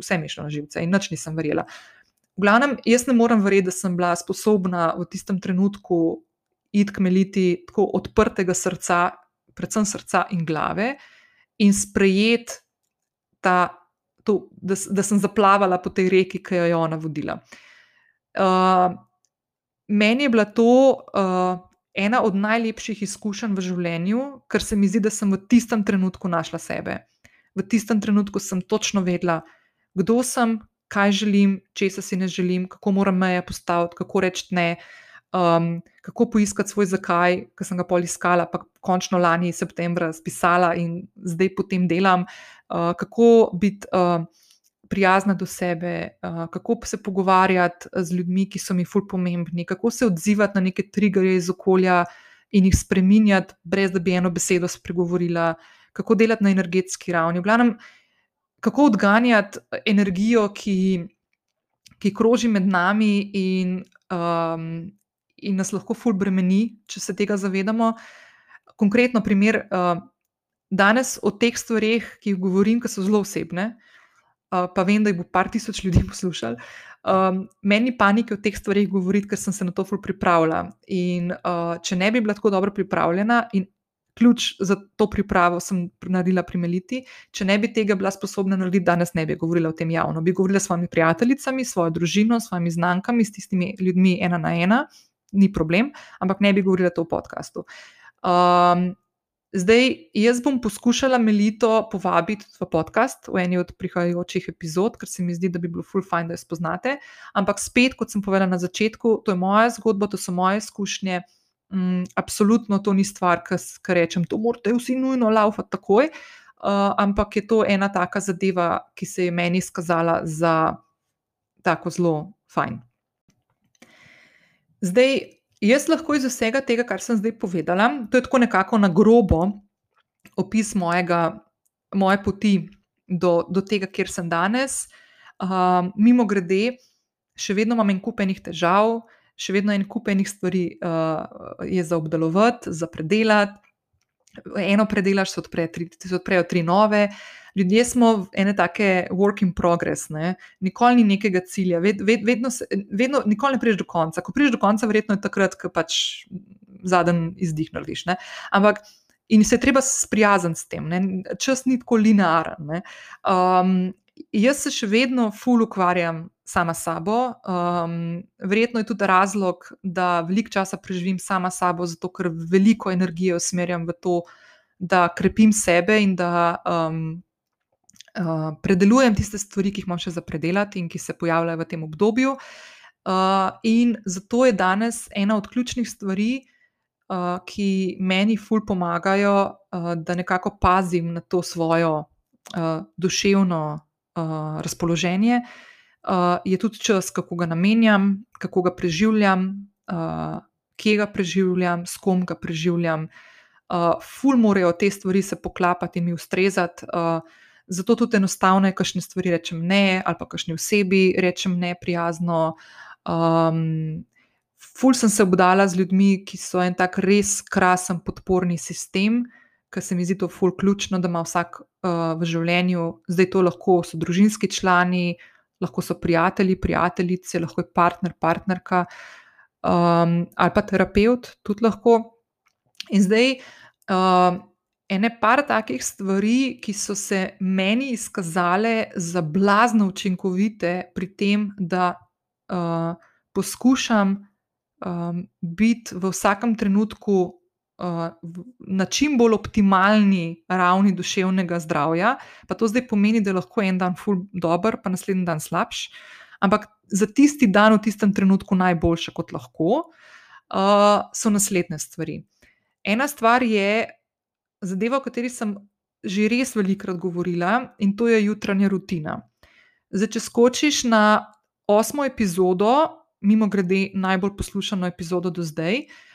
vse mi šlo na živce in nič nisem verjela. V glavnem, jaz ne morem verjeti, da sem bila sposobna v tistem trenutku iti kmeliti tako odprtega srca, predvsem srca in glave, in sprejeti ta, to, da, da sem zaplavala po tej reki, ki jo je ona vodila. Uh, meni je bila to uh, ena od najlepših izkušenj v življenju, ker se mi zdi, da sem v tistem trenutku našla sebe. V tistem trenutku sem točno vedela, kdo sem, kaj želim, česa si ne želim, kako moram meje postaviti, kako reči ne, um, kako poiskati svoj zakaj, ki sem ga pol iskala, pa končno lani septembra spisala in zdaj potem delam, uh, kako biti uh, prijazna do sebe, uh, kako se pogovarjati z ljudmi, ki so mi ful pomembni, kako se odzivati na neke triggerje iz okolja in jih spremenjati, brez da bi eno besedo spregovorila, kako delati na energetski ravni. V glavnem, kako odganjati energijo, ki, ki kroži med nami in, um, in nas lahko ful bremeni, če se tega zavedamo. Konkretno, primer. Uh, Danes o teh stvareh, ki jih govorim, ki so zelo osebne, pa vem, da jih bo par tisoč ljudi poslušali. Um, meni panike o teh stvareh govoriti, ker sem se na to ful pripravila. In uh, če ne bi bila tako dobro pripravljena, in ključ za to pripravo sem naredila pri Meliti, če ne bi tega bila sposobna narediti, danes ne bi govorila o tem javno. Bi govorila s svojimi prijateljicami, svojo družino, s svojimi znankami, s tistimi ljudmi ena na ena, ni problem, ampak ne bi govorila to v podkastu. Um, Zdaj, jaz bom poskušala Melito povabiti v podcast v eni od prihajajočih epizod, ker se mi zdi, da bi bilo full fajn, da jo spoznate. Ampak spet, kot sem povedala na začetku, to je moja zgodba, to so moje izkušnje. Mm, absolutno to ni stvar, ki rečem, to morate vsi nujno laufati takoj. Uh, ampak je to ena taka zadeva, ki se je meni izkazala za tako zelo fajn. Zdaj, Jaz lahko iz vsega tega, kar sem zdaj povedala, to je tako nekako na grobo opis mojega, moje poti do, do tega, kjer sem danes. Uh, mimo grede, še vedno imam en kup enih težav, še vedno en kup enih stvari uh, je za obdelovati, za predelati. Eno predelaš, se odprejo tri nove. Ljudje smo ene take work in progress, ne? nikoli ni nekega cilja, ved, ved, vedno, se, vedno, nikoli ne priješ do konca. Ko priješ do konca, verjetno je takrat, ko pač zadnji izdih narediš. Ne? Ampak in se je treba sprijazniti s tem, ne? čas ni tako linearen. Um, jaz se še vedno ful ukvarjam sama s sabo. Um, verjetno je tudi razlog, da veliko časa preživim sama s sabo, zato ker veliko energije usmerjam v to, da krepim sebe in da. Um, uh, predelujem tiste stvari, ki jih imam še za predelati in ki se pojavljajo v tem obdobju. Uh, in zato je danes ena od ključnih stvari, uh, ki meni ful pomagajo, uh, da nekako pazim na to svojo uh, duševno uh, razpoloženje. Uh, je tudi čas, kako ga namenjam, kako ga preživljam, uh, kje ga preživljam, s kom ga preživljam. Uh, ful morajo te stvari se poklapati in mi ustrezati. Uh, Zato tudi enostavno je, kašne stvari rečem ne, ali pa kašni osebi rečem ne prijazno. Um, ful sem se obdala z ljudmi, ki so en tak res krasen podporni sistem, ker se mi zdi to ful ključno, da ima vsak uh, v življenju, zdaj to lahko so družinski člani, lahko so prijatelji, prijateljice, lahko je partner, partnerka um, ali pa terapeut, tudi lahko. In zdaj. Uh, ene par takih stvari, ki so se meni izkazale za blazno učinkovite pri tem, da uh, poskušam um, biti v vsakem trenutku na čim bolj optimalni ravni duševnega zdravja. Pa to zdaj pomeni, da je lahko en dan ful dobr, pa naslednji dan slabš. Ampak za tisti dan, v tistem trenutku, najboljše, kot lahko, uh, so naslednje stvari. Ena stvar je, zadeva, o kateri sem že res velikokrat govorila, in to je jutranja rutina. Zdaj, če skočiš na osmo epizodo, mimo grede najbolj poslušano epizodo do zdaj, uh,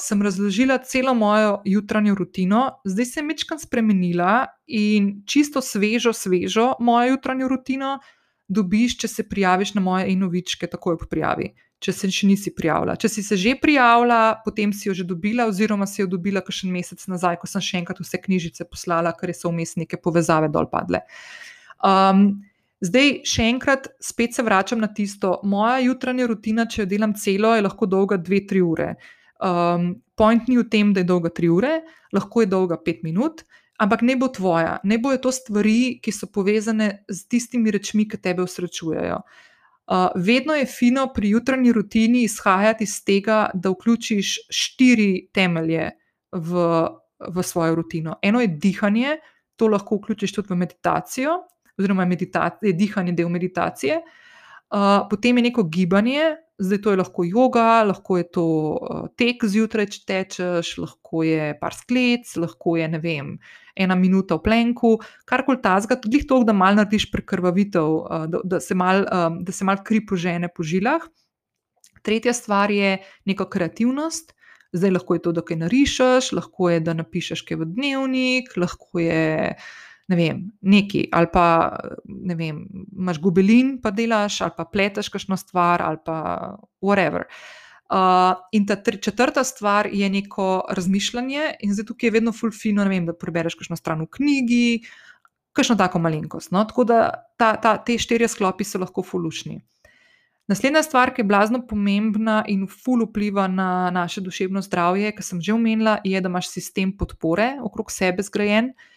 sem razložila celo mojo jutranjo rutino, zdaj se je mečkam spremenila in čisto svežo, svežo mojo jutranjo rutino dobiš, če se prijaviš na moje inovičke, takoj po prijavi če se še nisi prijavila. Če si se že prijavila, potem si jo že dobila, oziroma si jo dobila še mesec nazaj, ko sem še enkrat vse knjižice poslala, ker so vmes neke povezave dol padle. Um, zdaj, še enkrat, spet se vračam na tisto. Moja jutranja rutina, če jo delam celo, je lahko dolga 2-3 ure. Um, point ni v tem, da je dolga 3 ure, lahko je dolga 5 minut. Ampak ne bo tvoja, ne bo to stvari, ki so povezane z tistimi rečmi, ki tebe usrečujejo. Uh, vedno je fino pri jutranji rutini izhajati iz tega, da vključiš štiri temelje v, v svojo rutino. Eno je dihanje, to lahko vključiš tudi v meditacijo, oziroma medita je dihanje del meditacije. Uh, potem je neko gibanje, zdaj to je lahko yoga, lahko je to uh, tek zjutraj, če tečeš, lahko je par sklec, lahko je vem, ena minuta v plenku, karkoli tazga, tudi to, da malo narediš prekrvavitev, uh, da, da se malo um, mal kri požene po žilah. Tretja stvar je neka kreativnost. Zdaj lahko je to, da kaj narišeš, lahko je, da napišeš kaj v dnevnik, lahko je ne vem, neki, ali pa ne vem, imaš gobelin, pa delaš, ali pa pletaš kakšno stvar, ali pa whatever. Uh, in ta tri, četrta stvar je neko razmišljanje, in zdaj tukaj je vedno fulfino, da prebereš kakšno stran v knjigi, kakšno tako malenkost. No? Tako da ta, ta, te štirje sklopi so lahko fulušni. Naslednja stvar, ki je blazno pomembna in ful vpliva na naše duševno zdravje, ki sem že omenila, je, da imaš sistem podpore okrog sebe zgrajen. Uh,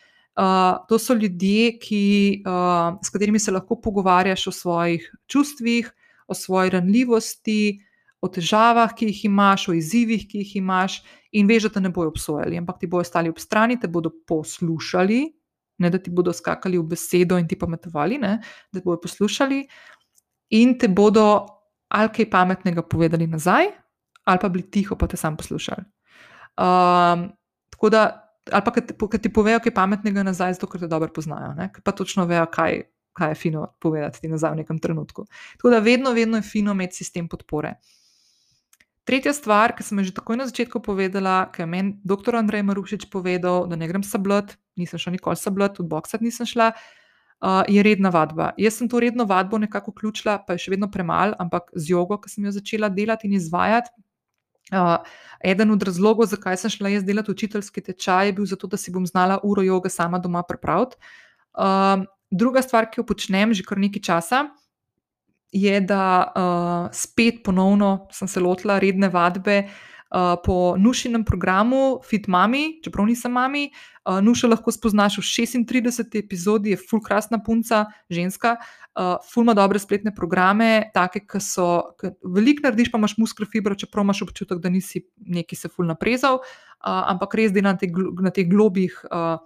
to so ljudje, ki, uh, s katerimi se lahko pogovarjaš o svojih čustvih, o svoji ranljivosti, o težavah, ki jih imaš, o izzivih, ki jih imaš, in veš, da te ne bodo obsojali, ampak ti bodo stali ob strani, te bodo poslušali, ne da ti bodo skakali v besedo in ti pametovali, ne, da te bodo poslušali in te bodo ali kaj pametnega povedali nazaj, ali pa bili tiho, pa te sam poslušali. Um, tako da, ali pa kad ti povejo kaj pametnega nazaj, zato ker te dobro poznajo, ne? pa točno vejo, kaj, kaj je fino povedati ti nazaj v nekem trenutku. Tako da vedno, vedno je fino imeti sistem podpore. Tretja stvar, ki sem že takoj na začetku povedala, ki je meni dr. Andrej Marušič povedal, da ne grem sablat, nisem šla nikoli sablat, tudi boksat nisem šla, uh, je redna vadba. Jaz sem to redno vadbo nekako vključila, pa je še vedno premalo, ampak z jogo, ki sem jo začela delati in izvajati. Uh, eden od razlogov, zakaj sem šla jaz delati učiteljski tečaj, je bil zato, da si bom znala uro joge sama doma pripraviti. Uh, druga stvar, ki jo počnem že kar nekaj časa, je, da uh, spet ponovno sem se lotila redne vadbe uh, po nušinem programu Fit Mami, čeprav nisem mami. Uh, Nuša lahko spoznaš v 36. epizodi, je full krasna punca, ženska, uh, full ima dobre spletne programe, take, ki so, veliko narediš, pa imaš muskelfibro, čeprav imaš občutek, da nisi neki se full naprezal, uh, ampak res dela na, te, na teh globih. Uh,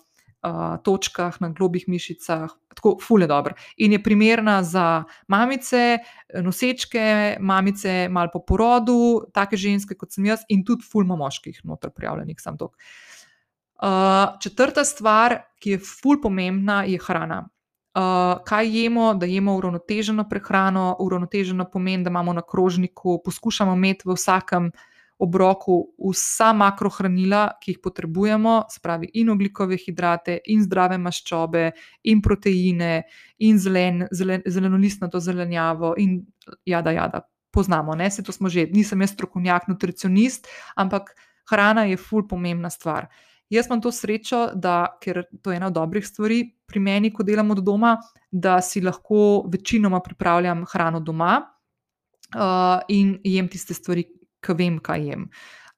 točkah, na globih mišicah, tako fulje dobro. In je primerna za mamice, nosečke, mamice, malo po porodu, take ženske kot sem jaz, in tudi fulma moških, noter prijavljenih, sam tok. Uh, četrta stvar, ki je ful pomembna, je hrana. Uh, kaj jemo, da jemo uravnoteženo prehrano, uravnoteženo pomeni, da imamo na krožniku, poskušamo imeti v vsakem uh, obroku vsa makrohranila, ki jih potrebujemo, spravi in oglikove hidrate, in zdrave maščobe, in proteine, in zelen, zelen, zelenolistno to zelenjavo, in jada, jada. Poznamo, ne, se to smo že, nisem jaz strokovnjak, nutricionist, ampak hrana je ful pomembna stvar. Jaz imam to srečo, da, ker to je ena od dobrih stvari pri meni, ko delam od doma, da si lahko večinoma pripravljam hrano doma uh, in jem tiste stvari, ki vem, kaj jem.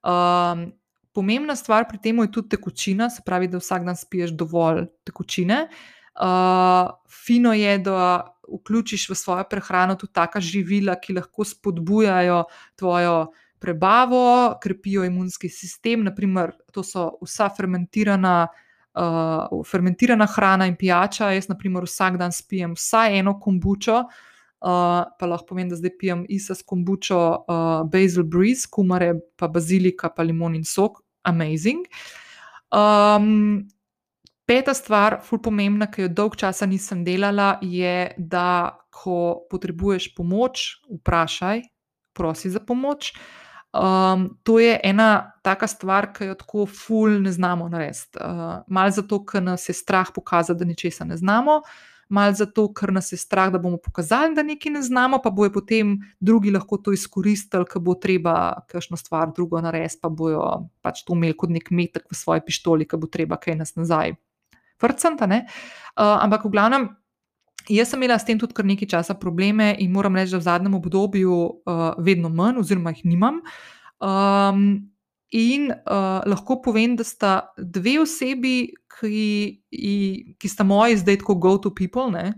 Um, pomembna stvar pri tem je tudi tekočina, se pravi, da vsak dan spiješ dovolj tekočine. Uh, fino je, da vključiš v svojo prehrano tudi taka živila, ki lahko spodbujajo tvojo prebavo, krepijo imunski sistem. Naprimer, to so vsa fermentirana. Uh, fermentirana hrana in pijača. Jaz, na primer, vsak dan spijem vsaj eno kombučo, uh, Uh, pa lahko povem, da zdaj pijem isa s kombučo uh, Basil Breeze, kumare, pa bazilika, pa limon in sok, amazing. Um, peta stvar, ful pomembna, ki jo dolg časa nisem delala, je, da ko potrebuješ pomoč, vprašaj, prosi za pomoč. Um, to je ena taka stvar, ki jo tako ful ne znamo narediti. Uh, Mal zato, ker nas je strah pokazati, da ničesar ne znamo. Uh, malo zato, ker nas je strah, da bomo pokazali, da nekaj ne znamo, pa bojo potem drugi lahko to izkoristili, ker bo treba kakšno stvar drugo narediti, pa bojo pač to imeli kot nek metek v svoji pištoli, ker bo treba kaj nas nazaj. Vrcanta, uh, ampak v glavnem. Jaz sem imela s tem tudi kar nekaj časa probleme, in moram reči, da v zadnjem obdobju uh, vedno manj, oziroma jih nimam. Um, In uh, lahko povem, da sta dve osebi, ki, ki sta moji zdaj kot go to people, ne,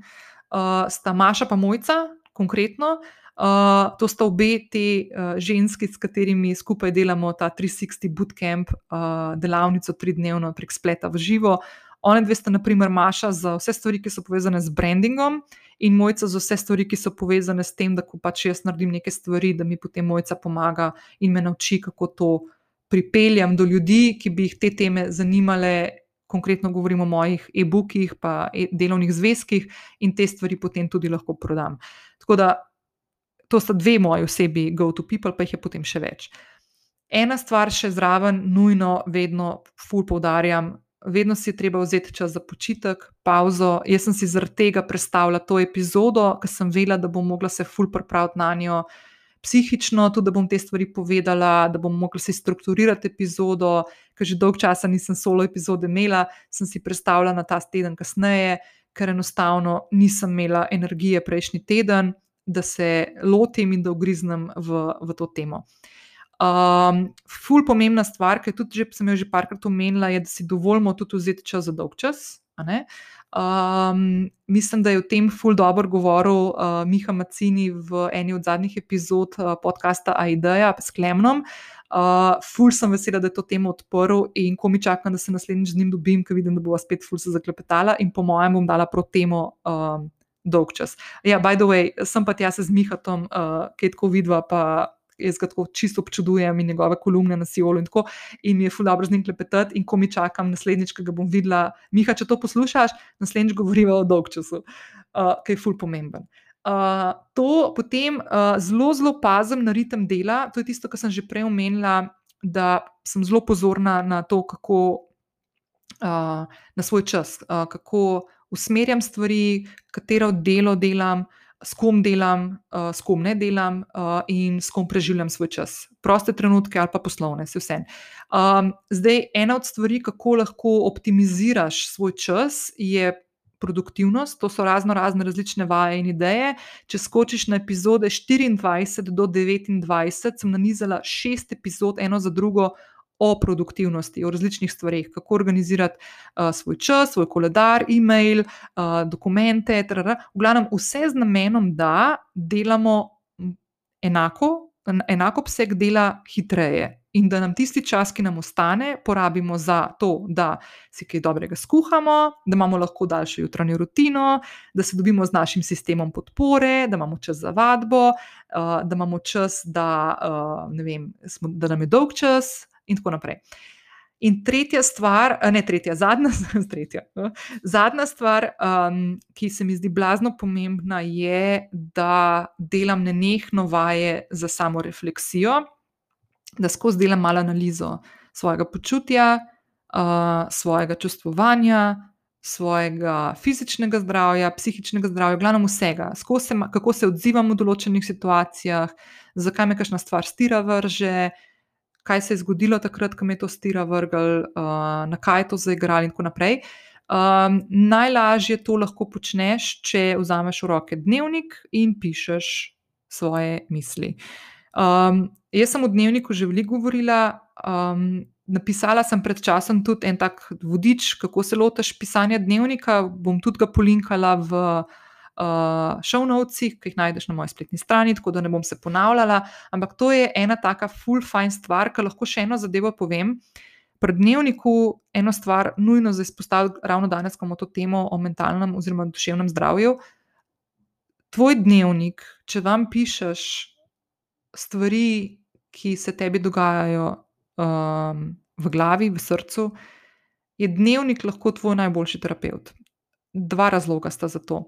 uh, sta Maša pa Mojca, konkretno. Uh, to sta obe te uh, ženski, s katerimi skupaj delamo ta 360 bootcamp, uh, delavnico tridnevno prek spleta v živo. One dve sta, naprimer, Maša za vse stvari, ki so povezane z brandingom, in Mojca za vse stvari, ki so povezane s tem, da ko pač jaz naredim neke stvari, da mi potem Mojca pomaga in me nauči, kako to pripeljem do ljudi, ki bi jih te teme zanimale. Konkretno govorim o mojih e-bookih, pa e delovnih zvezkih, in te stvari potem tudi lahko prodam. Tako da to sta dve moji osebi, go to people, pa jih je potem še več. Ena stvar še zraven, nujno, vedno, ful poudarjam, vedno si je treba vzeti čas za počitek, pauzo. Jaz sem si zaradi tega predstavljala to epizodo, ker sem vedela, da bom mogla se ful pripraviti na njo. Psihično, tudi da bom te stvari povedala, da bom mogla si strukturirati epizodo, ker že dolgo časa nisem solo epizode imela, sem si predstavljala na ta teden kasneje, ker enostavno nisem imela energije prejšnji teden, da se lotim in da ugriznem v, v to temo. Um, ful pomembna stvar, ki tudi že, sem jo že parkrat omenila, je, da si dovolimo tudi vzeti čas za dolg čas. Um, mislim, da je o tem ful dobro govoril uh, Miha Macini v eni od zadnjih epizod uh, podcasta Aideja s Klemnom. Uh, ful sem vesela, da je to temo odprl in ko mi čakam, da se naslednjič z njim dobim, ker vidim, da bo spet ful se zaklepetala in po mojem bom dala pro temo. Um, dolg čas. Ja, by the way, sem pa tja se z Mihatom, uh, ki je tako vidva, pa jaz ga tako čisto občudujem in njegove kolumne na Sijolu in tako. In mi je ful dobro z njim klepetati, in ko mi čakam naslednjič, ki ga bom videla, Miha, če to poslušaš, naslednjič govoriva o dolg času, uh, ki je ful pomemben. Uh, to potem uh, zelo, zelo pazim na ritem dela. To je tisto, kar sem že prej omenila, da sem zelo pozorna na to, kako uh, na svoj čas, uh, kako usmerjam stvari, katero delo delam, s kom delam, uh, s kom ne delam uh, in s kom preživljam svoj čas. Proste trenutke ali pa poslovne, vse. Um, zdaj, ena od stvari, kako lahko optimiziraš svoj čas, je. Produktivnost, to so razno razne različne vaje in ideje. Če skočiš na epizode 24 do 29, sem nanizala šest epizod, eno za drugo, o produktivnosti, o različnih stvareh, kako organizirati uh, svoj čas, svoj koledar, e-mail, uh, dokumente. Trr, v glavnem, vse z namenom, da delamo enako, enako obseg dela hitreje. In da nam tisti čas, ki nam ostane, porabimo za to, da si kaj dobrega skuhamo, da imamo lahko daljšo jutranjo rutino, da se dobimo z našim sistemom podpore, da imamo čas za vadbo, uh, da imamo čas, da, vem, da nam je dolg čas, in tako naprej. In tretja stvar, ne tretja, zadnja, tretja, zadnja stvar, um, ki se mi zdi blazno pomembna, je, da delam nenehno vaje za samo refleksijo, da skozi delam malo analizo svojega počutja, uh, svojega čustvovanja, svojega fizičnega zdravja, psihičnega zdravja, glavno vsega, se, kako se odzivam v določenih situacijah, zakaj me kakšna stvar stira vrže kaj se je zgodilo takrat, ko me je to stira vrgel, uh, na kaj je to zaigral in tako naprej. Um, najlažje to lahko počneš, če vzameš v roke dnevnik in pišeš svoje misli. Um, jaz sem v dnevniku že veliko govorila. Um, napisala sem pred časom tudi en tak vodič, kako se lotiš pisanja dnevnika. Bom tudi ga polinkala v uh, show notesih, ki jih najdeš na moji spletni strani, tako da ne bom se ponavljala. Ampak to je ena taka full fine stvar, ki lahko še eno zadevo povem. Pri dnevniku eno stvar nujno za izpostaviti, ravno danes, ko imamo to temo o mentalnem oziroma duševnem zdravju. Tvoj dnevnik, če vam pišeš stvari, ki se tebi dogajajo um, v glavi, v srcu, je dnevnik lahko tvoj najboljši terapeut. Dva razloga sta za to.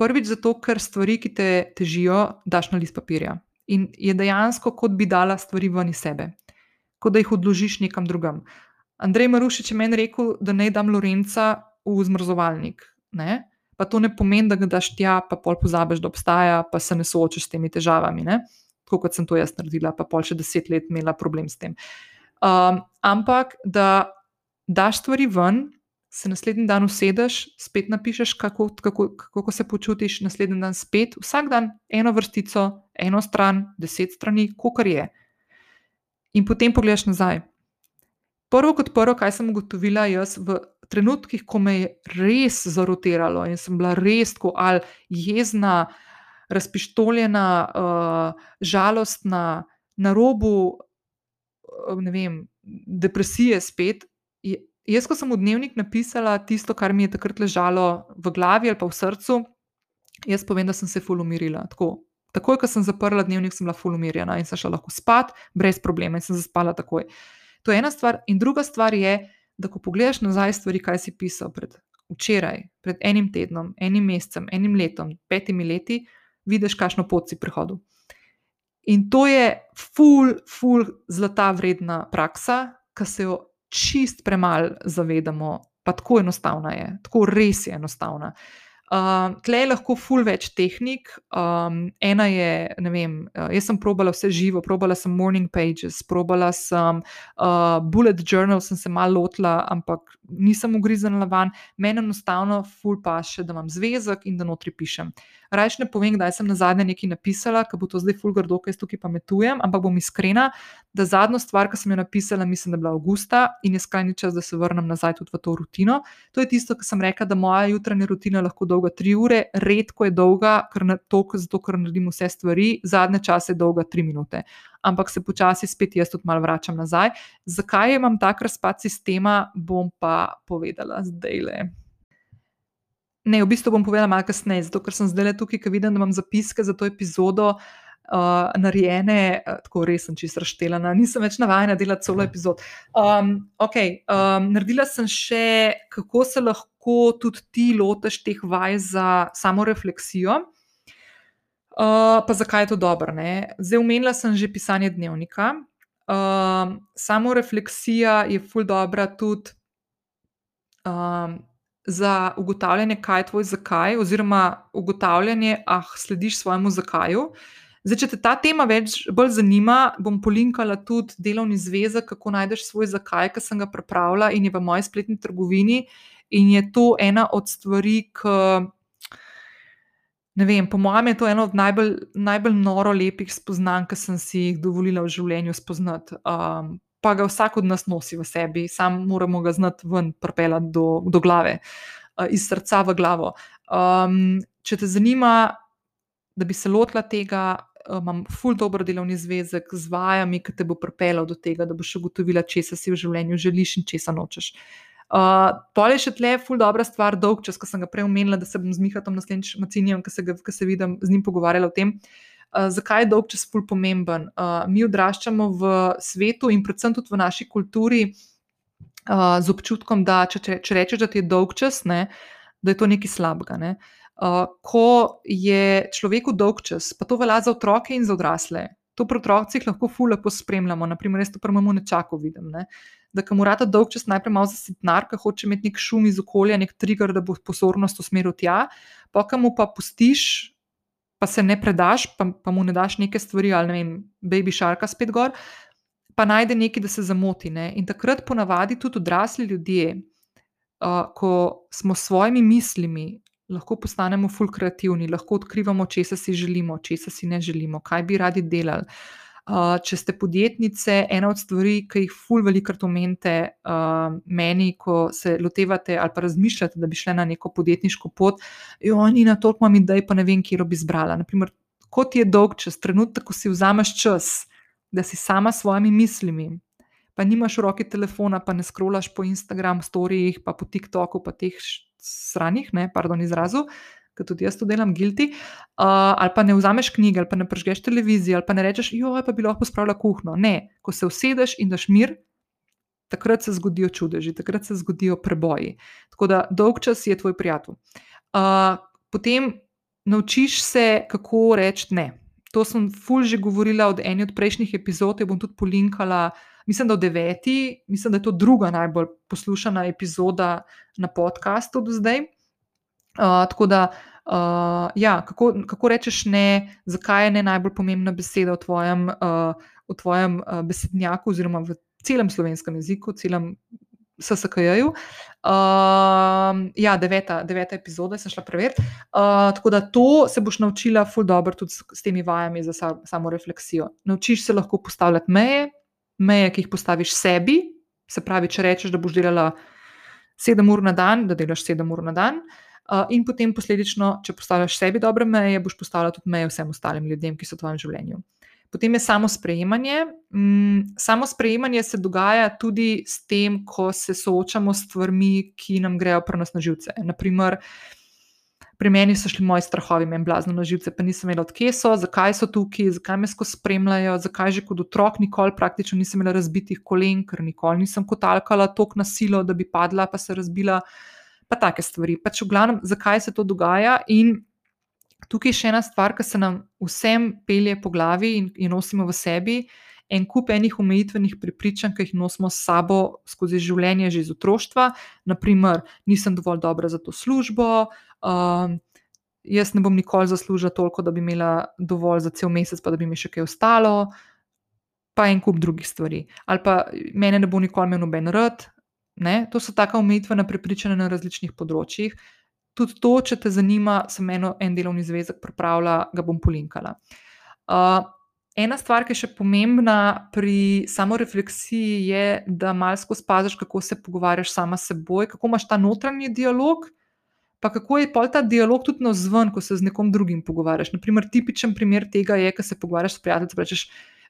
Prvič zato, ker stvari, ki te težijo, daš na list papirja. In je dejansko, kot bi dala stvari ven iz sebe, kot da jih odložiš nekam drugam. Andrej Marušič je meni rekel, da naj dam Lorenca v zmrzovalnik. Ne? Pa to ne pomeni, da ga daš tja, pa pol pozabiš, da obstaja, pa se ne soočiš s temi težavami. Ne? Tako kot sem to jaz naredila, pa pol še deset let imela problem s tem. Um, ampak da daš stvari ven, se naslednji dan usedeš, spet napišeš, kako, kako, kako se počutiš, naslednji dan spet, vsak dan eno vrstico, eno stran, deset strani, kar je. In potem pogledaš nazaj. Prvo kot prvo, kaj sem ugotovila jaz v trenutkih, ko me je res zarotiralo in sem bila res tako ali jezna, razpištoljena, uh, žalostna, na robu, ne vem, depresije spet. Jaz, ko sem v dnevnik napisala tisto, kar mi je takrat ležalo v glavi ali pa v srcu, jaz povem, da sem se fulumirila. Tako, takoj, ko sem zaprla dnevnik, sem bila fulumirjena in sem šla lahko spat, brez problema in sem zaspala takoj. To je ena stvar. In druga stvar je, da ko pogledaš nazaj stvari, kaj si pisal pred včeraj, pred enim tednom, enim mesecem, enim letom, petimi leti, vidiš, kakšno pot si prehodil. In to je ful, ful, zlata vredna praksa, ki se jo čist premalo zavedamo, pa tako enostavna je, tako res je enostavna. Uh, Tleh je lahko ful več tehnik. Um, ena je, ne vem, uh, jaz sem probala vse živo, probala sem morning pages, probala sem uh, bullet journal, sem se malo lotila, ampak nisem ugriznila van. Meni enostavno ful pa še, da imam zvezek in da notri pišem. Rajš ne povem, da sem na zadnje nekaj napisala, ker bo to zdaj ful grdo, ker jaz tukaj pametujem, ampak bom iskrena, da zadnjo stvar, ki sem jo napisala, mislim, da je bila avgusta in je skrajni čas, da se vrnem nazaj tudi v to rutino. To je tisto, kar sem rekla, da moja jutranja rutina lahko dolga tri ure, redko je dolga, ker na to, zato ker naredim vse stvari, zadnje čase je dolga tri minute. Ampak se počasi spet jaz tudi malo vračam nazaj. Zakaj imam tak razpad sistema, bom pa povedala zdaj le. Ne, v bistvu bom povedala malo kasneje, zato ker sem zdaj le tukaj, ker vidim, da imam zapiske za to epizodo uh, narejene, uh, tako res sem čisto raštelana, nisem več navajena delati solo epizod. Um, ok, um, naredila sem še, kako se lahko tudi ti lotiš teh vaj za samo refleksijo. Uh, pa zakaj je to dobro? Ne? Zdaj, umenila sem že pisanje dnevnika. Uh, samo refleksija je ful dobra tudi. Um, za ugotavljanje, kaj je tvoj zakaj, oziroma ugotavljanje, ah, slediš svojemu zakaju. Zdaj, če te ta tema več bolj zanima, bom polinkala tudi delovni zvezek, kako najdeš svoj zakaj, ki sem ga pripravila in je v moji spletni trgovini. In je to ena od stvari, ki, ne vem, po mojem, je to ena od najbolj, najbolj noro lepih spoznanj, ki sem si jih dovolila v življenju spoznati. Um, pa ga vsak od nas nosi v sebi, sam moramo ga znati ven, pripeljati do, do glave, uh, iz srca v glavo. Um, če te zanima, da bi se lotila tega, imam ful dobro delovni zvezek z vajami, ki te bo pripeljal do tega, da boš ugotovila, če si v življenju želiš in če se nočeš. Uh, Pol je še tle, ful dobra stvar, dolg čas, ko sem ga prej omenila, da se bom z Mihatom naslednjič Macinijem, ki se, se vidim, z njim pogovarjala o tem. Uh, Uh, zakaj je dolg čas pol pomemben? Uh, mi odraščamo v svetu in predvsem tudi v naši kulturi uh, z občutkom, da če, če, če rečeš, da ti je dolg čas, ne, da je to nekaj slabega. Ne. Uh, ko je človeku dolg čas, pa to velja za otroke in za odrasle. To pri otrocih lahko fulje pospremljamo. Naprimer, jaz to prvo nečako vidim. Ne. Da, ki mu rata dolg čas, najprej malo zasitnar, ker hoče imeti nek šum iz okolja, nek trigger, da bo pozornost usmeril tja, pa kam mu pa pustiš, pa se ne predaš, pa, pa mu ne daš neke stvari, ali ne vem, baby šarka spet gor, pa najde nekaj, da se zamoti. Ne? In takrat ponavadi tudi odrasli ljudje, uh, ko smo s svojimi mislimi, lahko postanemo fulk kreativni, lahko odkrivamo, če se želimo, če se ne želimo, kaj bi radi delali. Uh, če ste podjetnice, ena od stvari, ki jih ful velikrat omenite uh, meni, ko se lotevate ali pa razmišljate, da bi šli na neko podjetniško pot, jo ni na toliko imam idej, pa ne vem, kje bi izbrala. Naprimer, kot je dolg čas, trenutek, ko si vzameš čas, da si sama s svojimi mislimi, pa nimaš v roki telefona, pa ne skrolaš po Instagram storijih, pa po TikToku, pa teh stranih, ne, pardon, izrazu ker tudi jaz to delam, gilti, uh, ali pa ne vzameš knjige, ali pa ne prežgeš televizije, ali pa ne rečeš, jo, pa bi lahko spravila kuhno. Ne, ko se usedeš in daš mir, takrat se zgodijo čudeži, takrat se zgodijo preboji. Tako da dolg čas je tvoj prijatelj. Uh, potem naučiš se, kako reči ne. To sem ful že govorila od ene od prejšnjih epizod, jo bom tudi polinkala. Mislim, da je deveti, mislim, da je to druga najbolj poslušana epizoda na podkastu do zdaj. Uh, tako da uh, ja, kako, kako rečeš ne, zakaj je ne najbolj pomembna beseda v tvojem, uh, v tvojem uh, besednjaku, oziroma v celem slovenskem jeziku, celem SSKJ-ju. Uh, ja, deveta, deveta epizoda, sem šla preveriti. Uh, tako da to se boš naučila, ful dobro, tudi s, s temi vajami za sa, samo refleksijo. Naučiš se lahko postavljati meje, meje, ki jih postaviš sebi. Se pravi, če rečeš, da boš delala sedem ur na dan, da delaš sedem ur na dan. Uh, in potem posledično, če postavljaš sebi dobre meje, boš postavljal tudi meje vsem ostalim ljudem, ki so v tvojem življenju. Potem je samo sprejemanje. Mm, samo sprejemanje se dogaja tudi s tem, ko se soočamo s stvarmi, ki nam grejo prenos na živce. Naprimer, pri meni so šli moji strahovi, meni blazno na živce, pa nisem vedela, odkje so, zakaj so tukaj, zakaj me skozi spremljajo, zakaj že kot otrok nikoli praktično nisem imela razbitih kolen, ker nikoli nisem kotalkala tok na silo, da bi padla, pa se razbila. Pa take stvari. Pač v glavnem, zakaj se to dogaja, in tukaj je še ena stvar, ki se nam vsem pelje po glavi in, in nosimo v sebi. En kup enih omejitvenih prepričanj, ki jih nosimo s sabo skozi življenje, že iz otroštva, naprimer, nisem dovolj dobra za to službo, uh, jaz ne bom nikoli zaslužila toliko, da bi imela dovolj za cel mesec, pa da bi mi še kaj ostalo, pa en kup drugih stvari. Ali pa mene ne bo nikoli noben rad. Ne? To so taka omejitvena prepričanja na različnih področjih tudi to, če te zanima, sem eno en delovni zvezek pripravila, ga bom polinkala. Uh, ena stvar, ki je še pomembna pri samorefleksiji, je, da malo spaziš, kako se pogovarjaš sama s seboj, kako imaš ta notranji dialog. Pa kako je pol ta dialog tudi na zven, ko se z nekom drugim pogovarjaš. Naprimer, tipičen primer tega je, ko se pogovarjaš s prijateljem rečeš: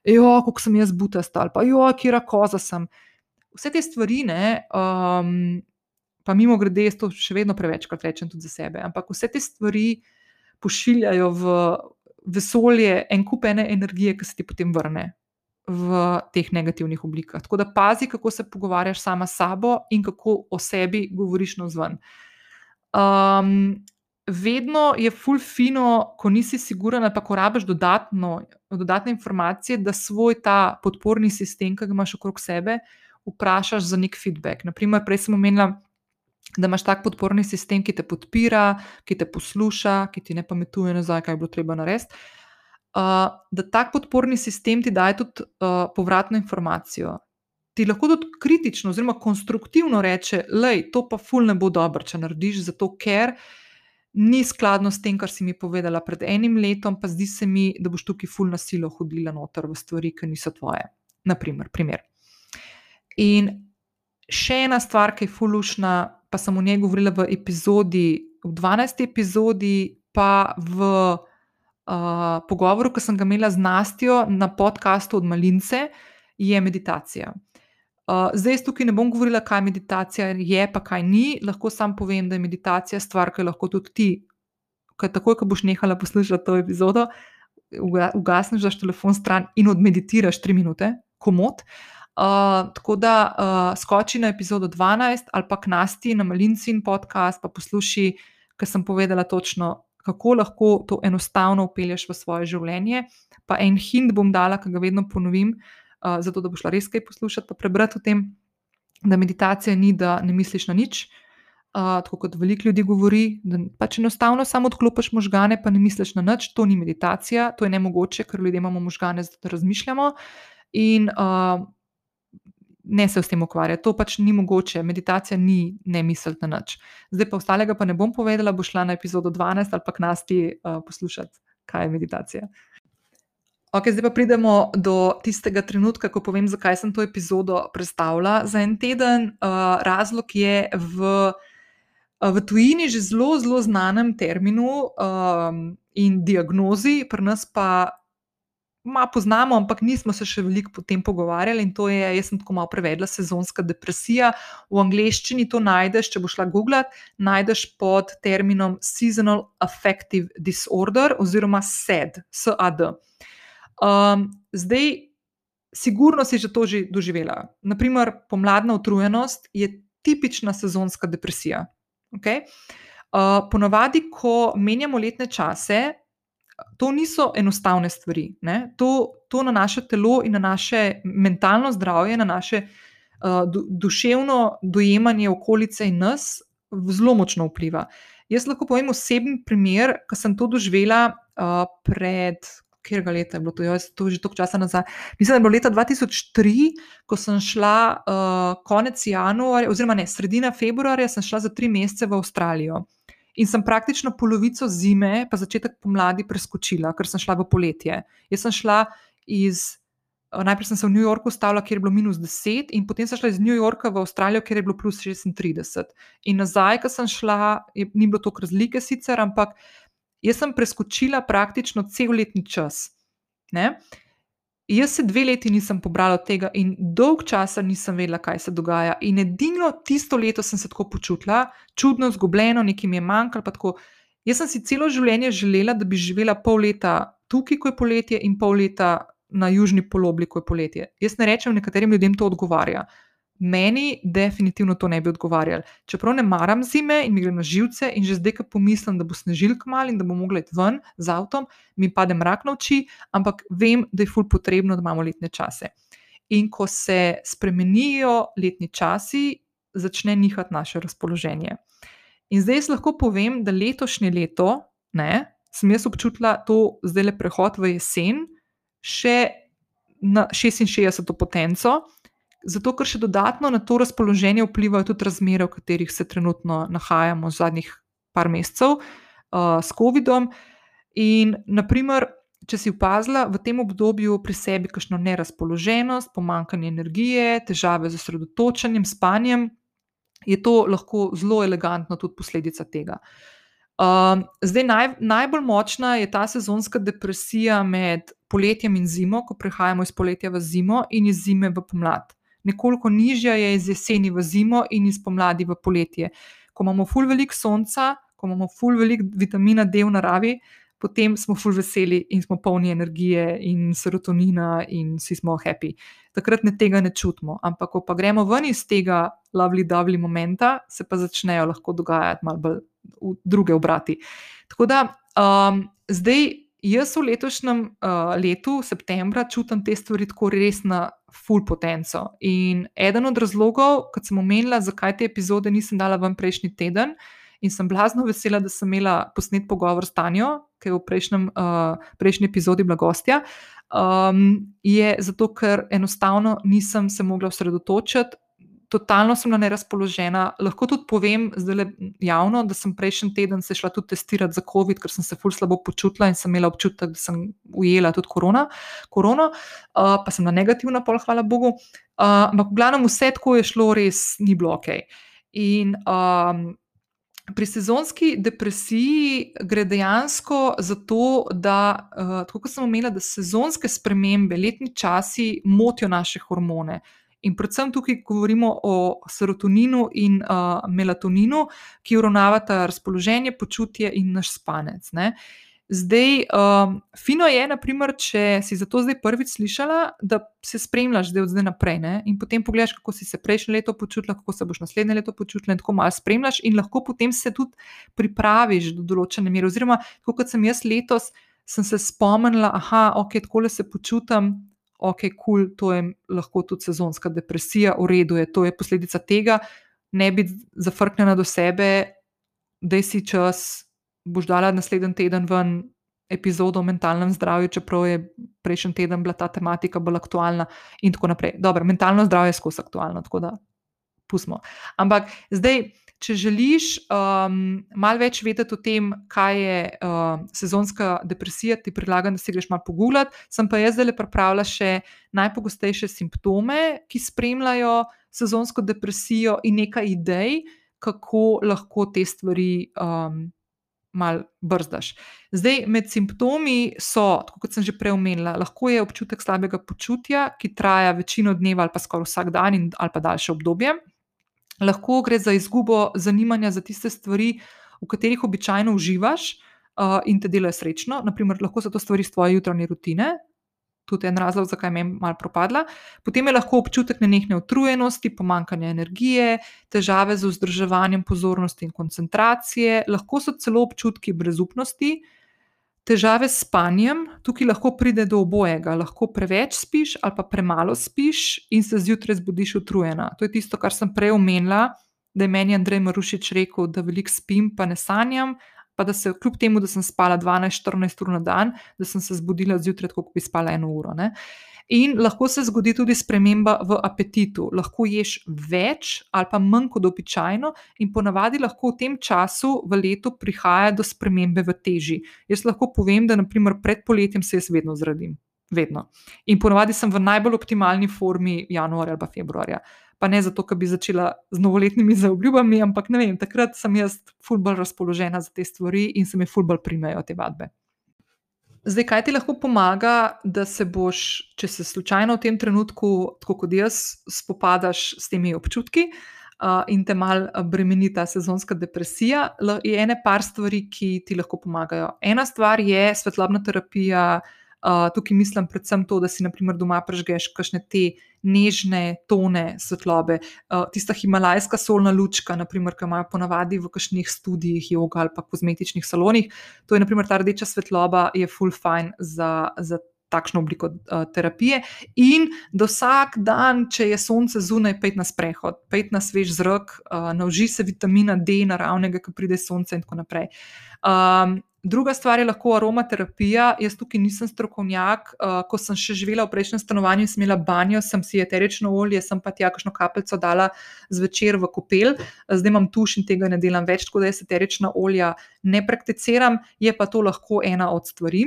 Jo, kako sem jaz butasta, ali pa jo, kira koza sem. Vse te stvari ne, um, pa mimo grede, jaz to še vedno prevečkrat rečem tudi za sebe. Ampak vse te stvari pošiljajo v vesolje en kup ene energije, ki se ti potem vrne v teh negativnih oblikah. Tako da pazi, kako se pogovarjaš sama s sabo in kako o sebi govoriš na zven. Um, vedno je fulfino, ko nisi siguren, pa ko rabiš dodatno, dodatne informacije, da svoj ta podporni sistem, ki ga imaš okrog sebe, vprašaš za nek feedback. Naprimer, prej sem omenila da imaš tak podporni sistem, ki te podpira, ki te posluša, ki ti ne pametuje nazaj, kaj bi bilo treba narediti. Uh, da tak podporni sistem ti daje tudi uh, povratno informacijo. Ti lahko tudi kritično, oziroma konstruktivno reče, da to pa ful ne bo dobro, če narediš, zato ker ni skladno s tem, kar si mi povedala pred enim letom, pa zdi se mi, da boš tukaj ful na silo hodila noter v stvari, ki niso tvoje. Naprimer, primer. In še ena stvar, ki je fulušna, pa sem o njej govorila v epizodi, v 12. epizodi, pa v uh, pogovoru, ki sem ga imela z Nastjo na podkastu od Malince, je meditacija. Uh, zdaj, tukaj ne bom govorila, kaj meditacija je, pa kaj ni. Lahko samo povem, da je meditacija stvar, ki lahko tudi ti, kaj takoj, ko boš nehala poslušati to epizodo, ugasneš daš telefon stran in odmeditiraš tri minute, komod. Uh, Uh, tako da uh, skoči na epizodo 12 ali pa knasti na Malincin podcast, pa posluši, ker sem povedala točno, kako lahko to enostavno upelješ v svoje življenje. Pa en hint bom dala, ki ga vedno ponovim, uh, zato da boš lahko kaj poslušati, pa prebrati o tem, da meditacija ni, da ne misliš na nič. Uh, tako kot veliko ljudi govori, da pač enostavno samo odklopiš možgane, pa ne misliš na nič, to ni meditacija, to je ne mogoče, ker ljudje imamo možgane, zato da razmišljamo. In uh, ne se s tem ukvarjati. To pač ni mogoče, meditacija ni ne misliti na nič. Zdaj pa ostalega pa ne bom povedala, bo šla na epizodo 12 ali pa k nas ti uh, poslušati, kaj je meditacija. Ok, zdaj pa pridemo do tistega trenutka, ko povem, zakaj sem to epizodo predstavila za en teden. Uh, razlog je v, v tujini že zelo, zelo znanem terminu um, in diagnozi, pri nas pa Ma poznamo, ampak nismo se še veliko o tem pogovarjali. In to je, jaz sem tako malo prevedla, sezonska depresija. V angleščini to najdeš, če boš šla googlat, najdeš pod terminom Seasonal Affective Disorder oziroma SAD. SAD. Um, zdaj, sigurno si že to že doživela. Naprimer, pomladna utrujenost je tipična sezonska depresija. Okay? Uh, ponavadi, ko menjamo letne čase, to niso enostavne stvari. To, to na naše telo in na naše mentalno zdravje, na naše uh, du, duševno dojemanje okolice in nas zelo močno vpliva. Jaz lahko povem osebni primer, ki sem to doživela uh, pred. Ker ga leta je bilo to, jaz to že toliko časa nazaj. Mislim, da je bilo leta 2003, ko sem šla uh, konec januarja, oziroma ne, sredina februarja, sem šla za tri mesece v Avstralijo. In sem praktično polovico zime, pa začetek pomladi preskočila, ker sem šla v poletje. Jaz sem šla iz najprej sem se v New Yorku ustavila, kjer je bilo minus 10, in potem sem šla iz New Yorka v Avstralijo, kjer je bilo plus 36. In nazaj, ko sem šla, je, ni bilo toliko razlike sicer, ampak jaz sem preskočila praktično cel letni čas. Ne? Jaz se dve leti nisem pobrala od tega in dolg časa nisem vedela, kaj se dogaja. In edino tisto leto sem se tako počutila, čudno, izgubljeno, nekaj mi je manjkalo. Jaz sem si celo življenje želela, da bi živela pol leta tukaj, ko je poletje, in pol leta na južni polobli, ko je poletje. Jaz ne rečem, nekaterim ljudem to odgovarja. Meni definitivno to ne bi odgovarjalo. Čeprav ne maram zime in mi gre na živce, in že zdaj, ko pomislim, da bo snežil kmal in da bo mogla iti ven z avtom, mi pade mrak na oči, ampak vem, da je ful potrebno, da imamo letne čase. In ko se spremenijo letni časi, začne nihati naše razpoloženje. In zdaj lahko povem, da letošnje leto, ne, sem jaz občutila to zdaj le prehod v jesen, še na 66. potenco, zato ker še dodatno na to razpoloženje vplivajo tudi razmere, v katerih se trenutno nahajamo zadnjih par mesecev uh, s COVID-om. In, naprimer, če si opazila v tem obdobju pri sebi kakšno nerazpoloženost, pomankanje energije, težave z osredotočanjem, spanjem, je to lahko zelo elegantno tudi posledica tega. Um, zdaj, naj, najbolj močna je ta sezonska depresija med poletjem in zimo, ko prehajamo iz poletja v zimo in iz zime v pomlad. Nekoliko nižja je iz jeseni v zimo in iz pomladi v poletje. Ko imamo ful veliko sonca, ko imamo ful veliko vitamina D v naravi, potem smo ful veseli in smo polni energije in serotonina in vsi smo happy. Takrat ne tega ne čutimo. Ampak, ko pa gremo ven iz tega lovely dovly momenta, se pa začnejo lahko dogajati malo bolj druge obrati. Tako da um, zdaj jaz v letošnjem uh, letu, septembra, čutim te stvari tako res na full potenco. In eden od razlogov, kot sem omenila, zakaj te epizode nisem dala ven prejšnji teden. In sem blazno vesela, da sem imela posnet pogovor s Tanjo, ki je v prejšnjem, uh, prejšnji epizodi bila gostja. Um, je zato, ker enostavno nisem se mogla osredotočiti totalno sem bila nerazpoložena. Lahko tudi povem zdaj javno, da sem prejšnji teden se šla tudi testirati za COVID, ker sem se ful slabo počutila in sem imela občutek, da sem ujela tudi korona, korono, uh, pa sem na negativna pol, hvala Bogu. Uh, ampak, v glavnem, vse tako je šlo, res ni bilo ok. In um, pri sezonski depresiji gre dejansko za to, da, uh, tako kot sem omenila, da sezonske spremembe, letni časi motijo naše hormone. In predvsem tukaj govorimo o serotoninu in uh, melatoninu, ki uravnavata razpoloženje, počutje in naš spanec. Ne? Zdaj, um, fino je, naprimer, če si za to zdaj prvič slišala, da se spremljaš zdaj od zdaj naprej ne? in potem pogledaš, kako si se prejšnje leto počutila, kako se boš naslednje leto počutila, in tako malo spremljaš, in lahko potem se tudi pripraviš do določene mere. Oziroma, kot sem jaz letos, sem se spomnila, da ok, tako le se počutam, ok, kul, cool, to je lahko tudi sezonska depresija, v redu je, to je posledica tega, ne biti zafrknjena do sebe, da si čas, boš dala naslednji teden ven epizodo o mentalnem zdravju, čeprav je prejšnji teden bila ta tematika bolj aktualna in tako naprej. Dobro, mentalno zdravje je skozi aktualno, tako da pustimo. Ampak zdaj če želiš um, malo več vedeti o tem, kaj je uh, sezonska depresija, ti predlagam, da si greš malo pogooglati. Sem pa jaz zdaj pripravila še najpogostejše simptome, ki spremljajo sezonsko depresijo, in nekaj idej, kako lahko te stvari. Um, Mal brzdaš. Zdaj, med simptomi so, kot sem že prej omenila, lahko je občutek slabega počutja, ki traja večino dneva ali pa skoraj vsak dan ali pa daljše obdobje lahko gre za izgubo zanimanja za tiste stvari, v katerih običajno uživaš uh, in te delajo srečno. Naprimer, lahko so to stvari iz tvoje jutranje rutine. Tudi en razlog, zakaj me je malo propadla. Potem je lahko občutek nenehne utrujenosti, pomankanja energije, težave z vzdrževanjem pozornosti in koncentracije, lahko so celo občutki brezupnosti, uh, Težave s spanjem, tukaj lahko pride do obojega. Lahko preveč spiš ali pa premalo spiš in se zjutraj zbudiš utrujena. To je tisto, kar sem prej omenila, da je meni Andrej Marušič rekel, da veliko spim, pa ne sanjam, pa da se kljub temu, da sem spala 12-14 ur na dan, da sem se zbudila zjutraj, kot bi spala eno uro. Ne? In lahko se zgodi tudi sprememba v apetitu. Lahko ješ več ali pa manj kot običajno, in ponavadi lahko v tem času v letu prihaja do spremembe v teži. Jaz lahko povem, da naprimer pred poletjem se jaz vedno zradim. vedno. In ponovadi sem v najbolj optimalni formi januarja ali februarja. Pa ne zato, ker bi začela z novoletnimi zaobljubami, ampak ne vem, takrat sem jaz fulbol razpoložena za te stvari in se mi fulbol primejo te vadbe. Zdaj, kaj ti lahko pomaga, da se boš, če se slučajno v tem trenutku, tako kot jaz, spopadaš s temi občutki uh, in te mal bremeni ta sezonska depresija, je ene par stvari, ki ti lahko pomagajo. Ena stvar je svetlobna terapija. Uh, tukaj mislim predvsem to, da si naprimer doma prežgeš kakšne te nežne tone svetlobe. Uh, tista himalajska solna lučka, naprimer, ki imajo ponavadi v kakšnih študijih, joga ali pa kozmetičnih salonih, to je naprimer ta rdeča svetloba, je full fine za. za Takšno obliko uh, terapije, in da vsak dan, če je sonce zunaj, pet na sprehod, pet na svež zrak, uh, nauži se vitamina D, naravnega, ki pride sonce, in tako naprej. Um, Druga stvar je lahko aromaterapija. Jaz tukaj nisem strokovnjak. Uh, ko sem še živela v prejšnjem stanovanju in smela banjo, sem si eterično olje, sem pa tja kakšno kapljico dala zvečer v kopel. Zdaj imam tuš in tega ne delam več, tako da jaz eterična olja ne prakticiram, je pa to lahko ena od stvari.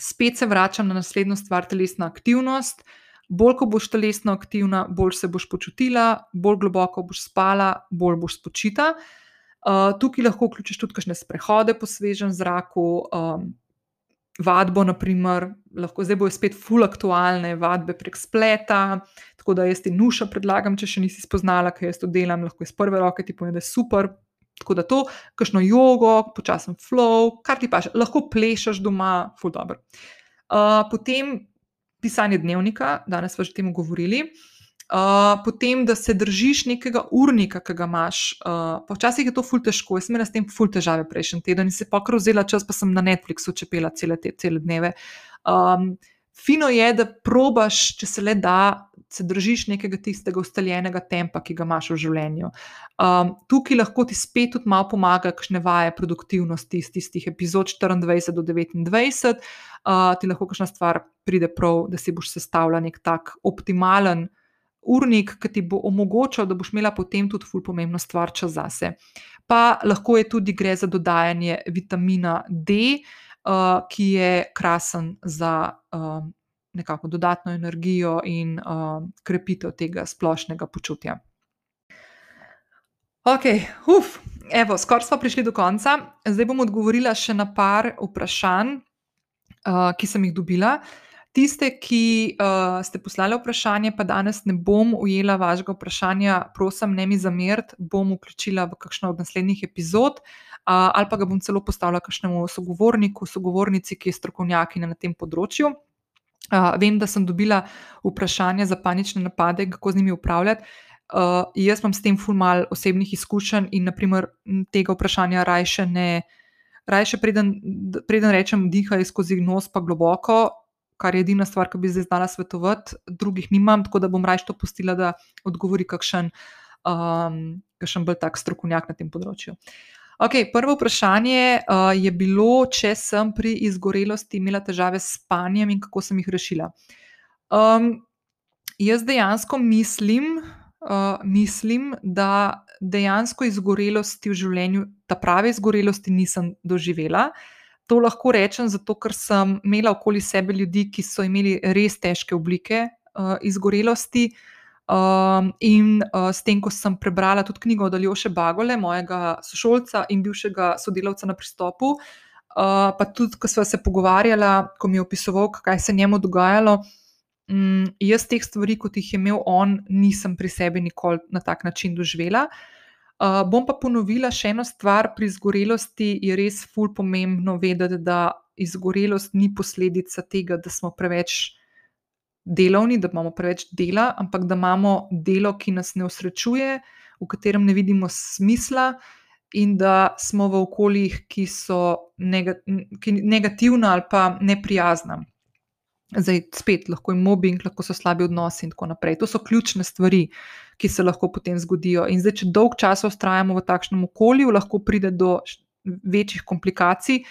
Spet se vračam na naslednjo stvar, telesna aktivnost. Bolj ko boš telesno aktivna, bolj se boš počutila, bolj globoko boš spala, bolj boš spočita. Uh, tukaj lahko vključiš tudi kakšne sprehode po svežem zraku, um, vadbo, naprimer, lahko zdaj bojo spet full aktualne vadbe prek spleta. Tako da jaz ti nuša predlagam, če še nisi spoznala, kaj jaz to delam, lahko iz prve roke ti povem, da je super. Tako da to, kakšno jogo, počasen flow, kar ti paš, lahko plešaš doma, full dobro. Uh, potem pisanje dnevnika, danes smo že o tem govorili. Uh, potem, da se držiš nekega urnika, ki ga imaš. Uh, včasih je to ful težko, jaz sem imela s tem ful težave prejšnji teden in se pokro vzela čas, pa sem na Netflixu čepela cele te cele dneve. Um, fino je, da probaš, če se le da, se držiš nekega tistega ustaljenega tempa, ki ga imaš v življenju. Um, tukaj lahko ti spet tudi malo pomaga, kakšne vaje produktivnosti iz tistih epizod 24 do 29. Uh, ti lahko kakšna stvar pride prav, da si boš sestavljal nek tak optimalen urnik, ki ti bo omogočal, da boš imela potem tudi ful pomembno stvar čas zase. Pa lahko je tudi gre za dodajanje vitamina D, uh, ki je krasen za uh, nekako dodatno energijo in uh, krepitev tega splošnega počutja. Ok, uf, evo, skoraj smo prišli do konca. Zdaj bom odgovorila še na par vprašanj, uh, ki sem jih dobila. Uh, Tiste, ki uh, ste poslali vprašanje, pa danes ne bom ujela vašega vprašanja, prosim, ne mi zameriti, bom vključila v kakšno od naslednjih epizod uh, ali pa ga bom celo postavila kakšnemu sogovorniku, sogovornici, ki je strokovnjakinja na tem področju. Uh, vem, da sem dobila vprašanje za panične napade, kako z njimi upravljati. Uh, jaz imam s tem fulmal osebnih izkušenj in naprimer, tega vprašanja rajše ne. Rajše, preden, preden rečem, dihaj skozi nos, pa globoko, kar je edina stvar, ki bi zdaj znala svetovati, drugih nimam, tako da bom raje to pustila, da odgovori kakšen, um, kakšen bolj tak strokovnjak na tem področju. Okay, prvo vprašanje uh, je bilo, če sem pri izgorelosti imela težave s spanjem in kako sem jih rešila. Um, jaz dejansko mislim, uh, mislim, da dejansko izgorelosti v življenju, ta prave izgorelosti, nisem doživela. Uh, To lahko rečem, zato ker sem imela okoli sebe ljudi, ki so imeli res težke oblike uh, izgorelosti. Um, in uh, s tem, ko sem prebrala tudi knjigo od Aljoša Bagole, mojega sošolca in bivšega sodelavca na pristopu, uh, pa tudi, ko smo se pogovarjali, ko mi je opisoval, kaj se njemu dogajalo, um, jaz teh stvari, kot jih je imel on, nisem pri sebi nikoli na tak način doživela. Uh, Uh, bom pa ponovila še eno stvar. Pri izgorelosti je res ful pomembno vedeti, da izgorelost ni posledica tega, da smo preveč delovni, da imamo preveč dela, ampak da imamo delo, ki nas ne osrečuje, v katerem ne vidimo smisla, in da smo v okoljih, ki so negativna ali pa neprijazna. Zdaj, spet lahko je mobbing, lahko so slabi odnosi in tako naprej. To so ključne stvari, ki se lahko potem zgodijo. In zdaj, če dolg čas ustrajamo v takšnem okolju, lahko pride do večjih komplikacij,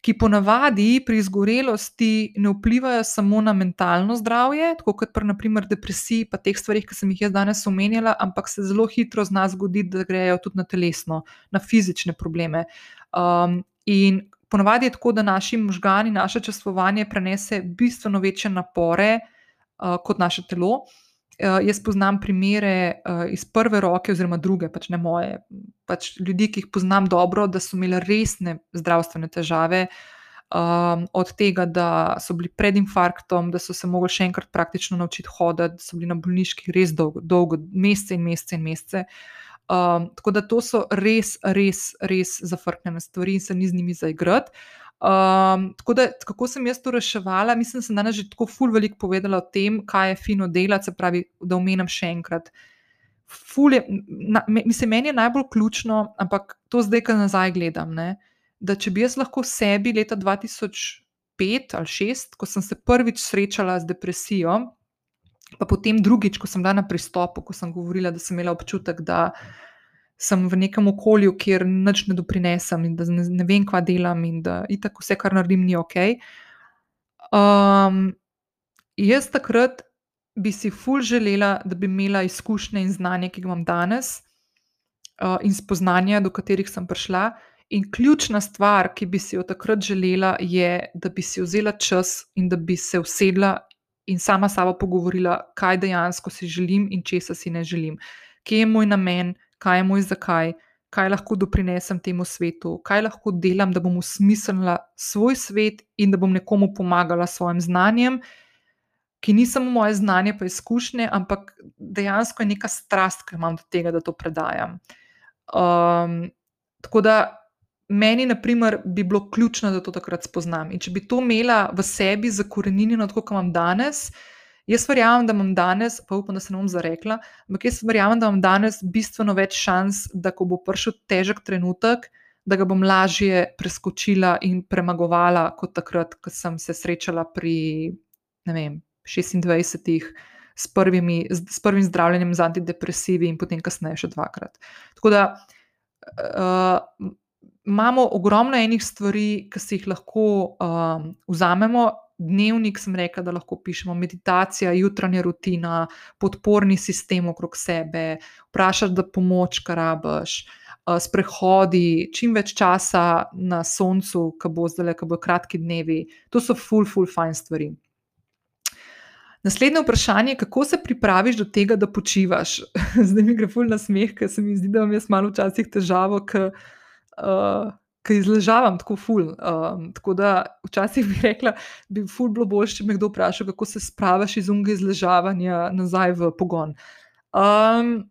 ki ponavadi pri izgorelosti ne vplivajo samo na mentalno zdravje, tako kot pri naprimer depresiji, pa teh stvarih, ki sem jih jaz danes omenjala, ampak se zelo hitro zna zgoditi, da grejo tudi na telesno, na fizične probleme. Um, in ponavadi je tako, da naši možgani, naše čustvovanje prenese bistveno večje napore uh, kot naše telo. Uh, jaz poznam primere uh, iz prve roke, oziroma druge, pač ne moje, pač ljudi, ki jih poznam dobro, da so imeli resne zdravstvene težave, um, od tega, da so bili pred infarktom, da so se mogli še enkrat praktično naučiti hoditi, da so bili na bolniških res dolgo, dolgo mesece in mesece in mesece. Um, tako da to so res, res, res zafrknjene stvari in se ni z njimi zaigrati. Um, tako da, kako sem jaz to reševala, mislim, da sem danes že tako ful veliko povedala o tem, kaj je fino delati, se pravi, da omenjam še enkrat. Je, na, mislim, meni je najbolj ključno, ampak to zdaj, ko nazaj gledam, ne, da če bi jaz lahko sebi leta 2005 ali 2006, ko sem se prvič srečala z depresijo, pa potem drugič, ko sem bila na pristopu, ko sem govorila, da sem imela občutek, da sem v nekem okolju, kjer nič ne doprinesem in da ne, ne vem, kva delam in da itak vse, kar naredim, ni ok. Um, jaz takrat bi si ful želela, da bi imela izkušnje in znanje, ki ga imam danes, uh, in spoznanja, do katerih sem prišla. In ključna stvar, ki bi si jo takrat želela, je, da bi si vzela čas in da bi se usedla in sama s sabo pogovorila, kaj dejansko si želim in česa si ne želim. Kje je moj namen, kaj je moj zakaj, kaj lahko doprinesem temu svetu, kaj lahko delam, da bom usmislila svoj svet in da bom nekomu pomagala s svojim znanjem, ki ni samo moje znanje, pa izkušnje, ampak dejansko je neka strast, ki imam do tega, da to predajam. Um, tako da meni, na primer, bi bilo ključno, da to takrat spoznam. In če bi to imela v sebi zakorenjeno, kot imam danes, jaz verjamem, da imam danes, pa upam, da se ne bom zarekla, ampak jaz verjamem, da imam danes bistveno več šans, da ko bo prišel težek trenutek, da ga bom lažje preskočila in premagovala, kot takrat, ko sem se srečala pri vem, 26. S, prvimi, s prvim zdravljenjem z antidepresivi, in potem kasneje še dvakrat. Tako da uh, imamo ogromno enih stvari, ki si jih lahko um, vzamemo. Dnevnik sem rekla, da lahko pišemo, meditacija, jutranja rutina, podporni sistem okrog sebe, vprašati, da pomoč, kar rabiš, uh, sprehodi, čim več časa na soncu, ki bo zdaj, ki bo kratki dnevi. To so full, full, fine stvari. Naslednje vprašanje je, kako se pripraviš do tega, da počivaš. Zdaj mi gre ful na smeh, ker se mi zdi, da imam jaz malo včasih težavo, ker uh, eh, ki izležavam tako ful. Um, tako da včasih bi rekla, bi ful bilo bolje, če me kdo vpraša, kako se spraviš iz unga izležavanja nazaj v pogon. Um,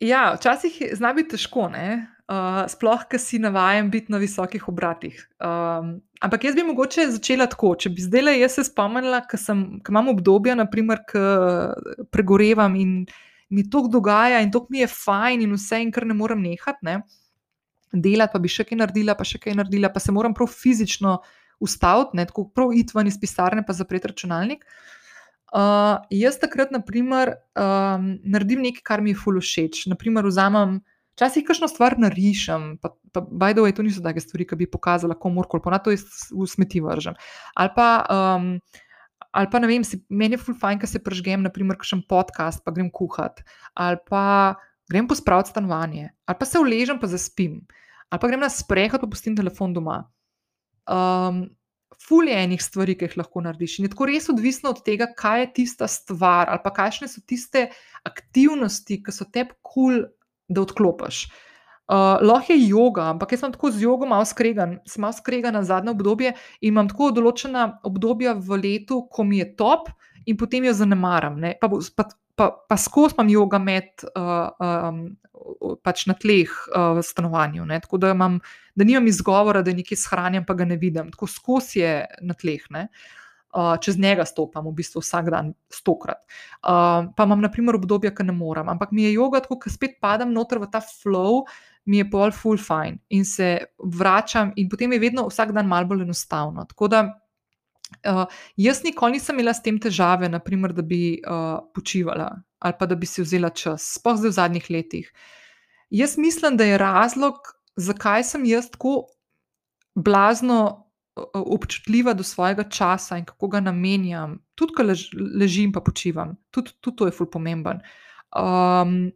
ja, včasih zna biti težko, uh, sploh, ker si navajen biti na visokih obratih. Um, ampak jaz bi mogoče začela tako. Če bi zdaj le jaz se spomnila, ker imam obdobja, naprimer, ki pregorevam in mi to dogaja in to mi je fajn in vse, in kar ne morem nehati. Ne? Delati, pa bi še kaj naredila, pa še kaj naredila, pa se moram prav fizično ustaviti, ne? tako prav iti ven iz pisarne, pa zapreti računalnik. Uh, jaz takrat, na primer, um, naredim nekaj, kar mi je fully všeč. Naprimer, vzamem, včasih kakšno stvar narišem, pa, pa by the way, to niso take stvari, ki bi pokazala komorkoli, pa na to v smeti vržem. Ali pa. Um, ali pa ne vem, si, meni je fulfajn, ker se prežgem, naprimer, kakšen podcast, pa grem kuhati, ali pa grem pospraviti stanovanje, ali pa se uležem, pa zaspim, ali pa grem na sprehod, pa pustim telefon doma. Um, Ful je enih stvari, ki jih lahko narediš. In je tako res odvisno od tega, kaj je tista stvar, ali pa kakšne so tiste aktivnosti, ki so tebi kul, cool, da odklopiš. Uh, lahko je yoga, ampak jaz sem tako z jogo malo skregan, sem malo skregan na zadnje obdobje in imam tako določena obdobja v letu, ko mi je top in potem jo zanemaram. Pa, pa, pa, pa skozi imam yoga med uh, um, pač na tleh uh, v stanovanju. Ne? Tako da, imam, da nimam izgovora, da nekaj shranjam, pa ga ne vidim. Tako skozi je na tleh. Uh, čez njega stopam, v bistvu vsak dan, stokrat. Uh, pa imam, na primer, obdobje, ki ne morem, ampak mi je yoga, tako da spet padam noter v ta flow, uh, mi je pol full fine in se vračam, in potem je vedno vsak dan malo bolj enostavno. Tako da uh, jaz nikoli nisem imela s tem težave, naprimer, da bi uh, počivala ali pa da bi si vzela čas, sploh zdaj v zadnjih letih. Jaz mislim, da je razlog, zakaj sem jaz tako blazno občutljiva do svojega časa in kako ga namenjam, tudi ko lež, ležim pa počivam, tudi, tudi to je ful pomemben. Um,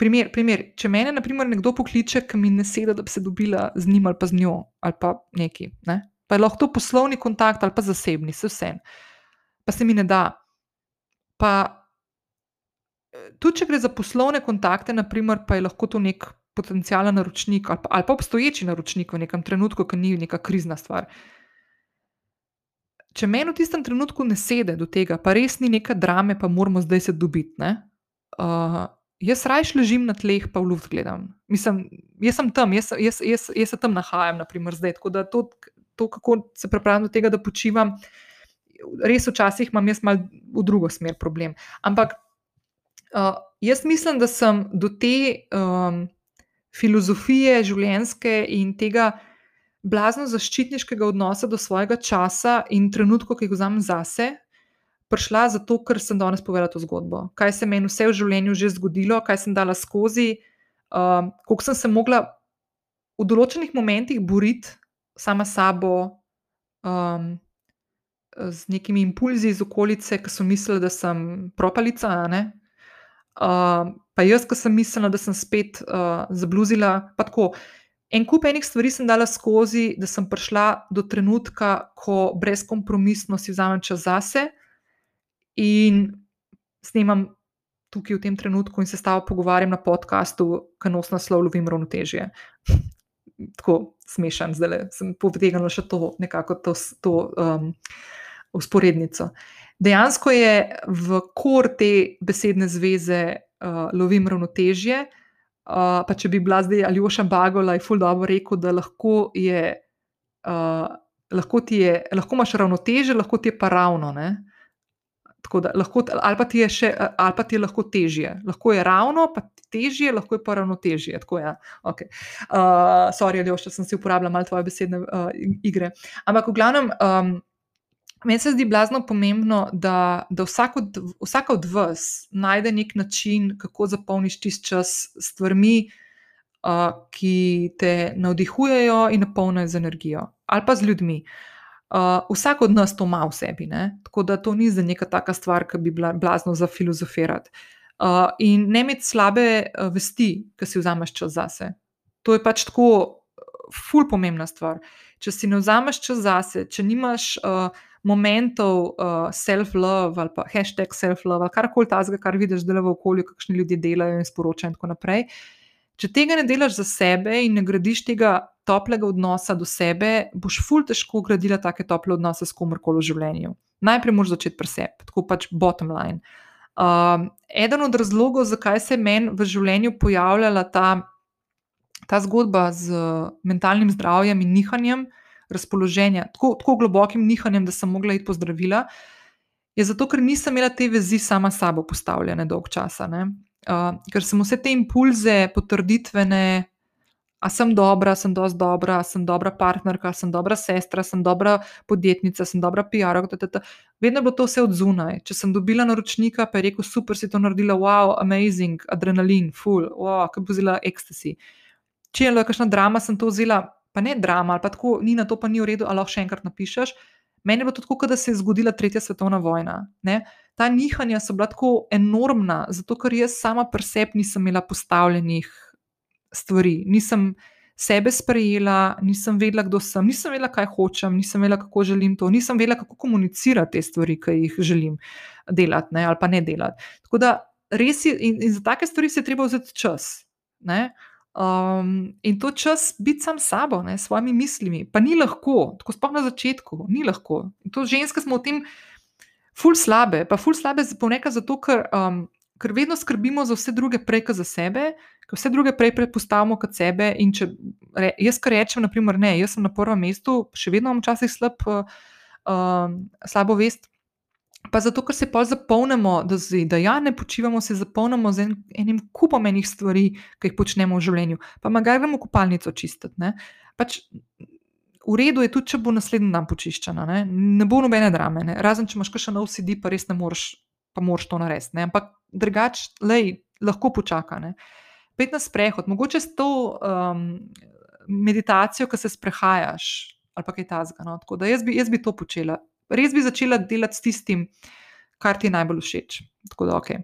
primer, primer, če me naprimer nekdo pokliče, ki mi ne sedi, da bi se dobila z njim ali pa z njo ali pa neki, ne? pa je lahko to poslovni kontakt ali pa zasebni, se vse. Pa se mi ne da. Pa tudi, če gre za poslovne kontakte, naprimer, pa je lahko to nek potencijalen naročnik ali pa, ali pa obstoječi naročnik v nekem trenutku, ki ni neka krizna stvar. Če meni v tistem trenutku ne sedi do tega, pa res ni neka drame, pa moramo zdaj se dobiti. Uh, jaz rajš ležim na tleh, pa v luft gledam. Mislim, jaz sem tam, jaz, jaz, jaz, jaz se tam nahajam, naprimer, zdaj. Tako da to, to, kako se pripravljam do tega, da počivam, res včasih imam jaz mal v drugo smer problem. Ampak uh, jaz mislim, da sem do te. Um, filozofije življenjske in tega blazno zaščitniškega odnosa do svojega časa in trenutka, ki jih vzamem zase, prišla zato, ker sem danes povedala to zgodbo. Kaj se meni vse v življenju že zgodilo, kaj sem dala skozi, um, koliko sem se mogla v določenih momentih boriti sama sabo. Um, Z nekimi impulzi iz okolice, ki so mislili, da sem propalica, uh, pa jaz, ki sem mislila, da sem spet uh, zabluzila. En kup enih stvari sem dala skozi, da sem prišla do trenutka, ko brezkompromisno si vzamem čas zase in snemam tukaj v tem trenutku in se s tabo pogovarjam na podkastu, ki nos naslov Lovim ravnotežje. Tako smešen, zdaj le sem povedala še to, nekako to, to um, usporednico. Dejansko je v kor te besedne zveze uh, lovim ravnotežje. Uh, pa če bi bila zdaj Aljoša Bagola, je ful dobro rekel, da lahko, je, uh, lahko, je, lahko imaš ravnoteže, lahko ti je pa ravno. Da, lahko, ali, pa je še, ali pa ti je lahko težje. Lahko je ravno, pa težje, lahko je pa ravnotežje. Tako. Ja. Okay. Uh, sorry, Aljoša, sem si uporabljala malo tvoje besedne uh, igre. Ampak v glavnem. Um, Meni se zdi blazno pomembno, da, da vsak, od, vsak od vas najde nek način, kako zapolniš tisti čas s stvarmi, uh, ki te navdihujejo in napolnijo z energijo, ali pa z ljudmi. Uh, vsak od nas to ima v sebi, ne? tako da to ni za neka taka stvar, ki bi bila blazno za filozofirati. Uh, in ne imeti slabe uh, vesti, ki si vzameš čas zase. To je pač tako, ful pomembna stvar. Če si ne vzameš čas zase, če nimaš. Uh, momentov uh, self-love ali pa hashtag self-love ali karkoli tazga, kar vidiš, da le v okolju, kakšni ljudje delajo in sporočajo in tako naprej. Če tega ne delaš za sebe in ne gradiš tega toplega odnosa do sebe, boš ful težko gradila take tople odnose s komorkoli v življenju. Najprej moraš začeti pri sebi, tako pač bottom line. Um, eden od razlogov, zakaj se je meni v življenju pojavljala ta, ta zgodba z mentalnim zdravjem in nihanjem, razpoloženja, tako, tako globokim nihanjem, da sem mogla iti pozdravila, je zato, ker nisem imela te vezi sama s sabo postavljene dolg časa. Uh, ker sem vse te impulze, potrditvene, a sem dobra, sem dosti dobra, sem dobra partnerka, sem dobra sestra, sem dobra podjetnica, sem dobra PR. Vedno bo to vse od zunaj. Če sem dobila naročnika, pa je rekel: super, si to naredila, wow, amazing, adrenalin, full, wow, kaj bo vzela ekstasi. Če je bila kakšna drama, sem to vzela pa ne drama, ali pa tako, ni na to, pa ni v redu, ali lahko še enkrat napišeš. Meni je bilo tako, kot da se je zgodila tretja svetovna vojna. Ne? Ta nihanja so bila tako enormna, zato ker jaz sama pri sebi nisem imela postavljenih stvari, nisem sebe sprejela, nisem vedela, kdo sem, nisem vedela, kaj hočem, nisem vedela, kako želim to, nisem vedela, kako komunicirati te stvari, ki jih želim delati ne? ali pa ne delati. Tako da res je, in, in za take stvari se je treba vzeti čas. Ne? Um, in to čas biti sam s sabo, ne, s svojimi mislimi, pa ni lahko, tako sploh na začetku, ni lahko. In to ženske smo v tem ful slabe, pa ful slabe ponekad zato, ker, um, ker vedno skrbimo za vse druge prej, kot za sebe, ker vse druge prej predpostavimo kot sebe. Če re, jaz kar rečem, naprimer, ne, jaz sem na prvem mestu, še vedno imam včasih slab, uh, uh, slabo vest. Pa zato, ker se pa zapolnimo, da, da ja, ne počivamo, se zapolnimo z en, enim kupom enih stvari, ki jih počnemo v življenju. Pa magaj gremo kopalnico čistiti. Ne? Pač, v redu je tudi, če bo naslednji dan počiščena, ne, ne bo nobene drame. Ne? Razen, če imaš še nov CD, pa res ne moreš, pa moraš to narediti. Ampak drugače, lahko počaka. Ne? Pet na sprehod, mogoče s to um, meditacijo, ki se sprehajaš ali pa kaj tasga. No? Tako da jaz bi, jaz bi to počela res bi začela delati s tistim, kar ti je najbolj všeč. Da, ok.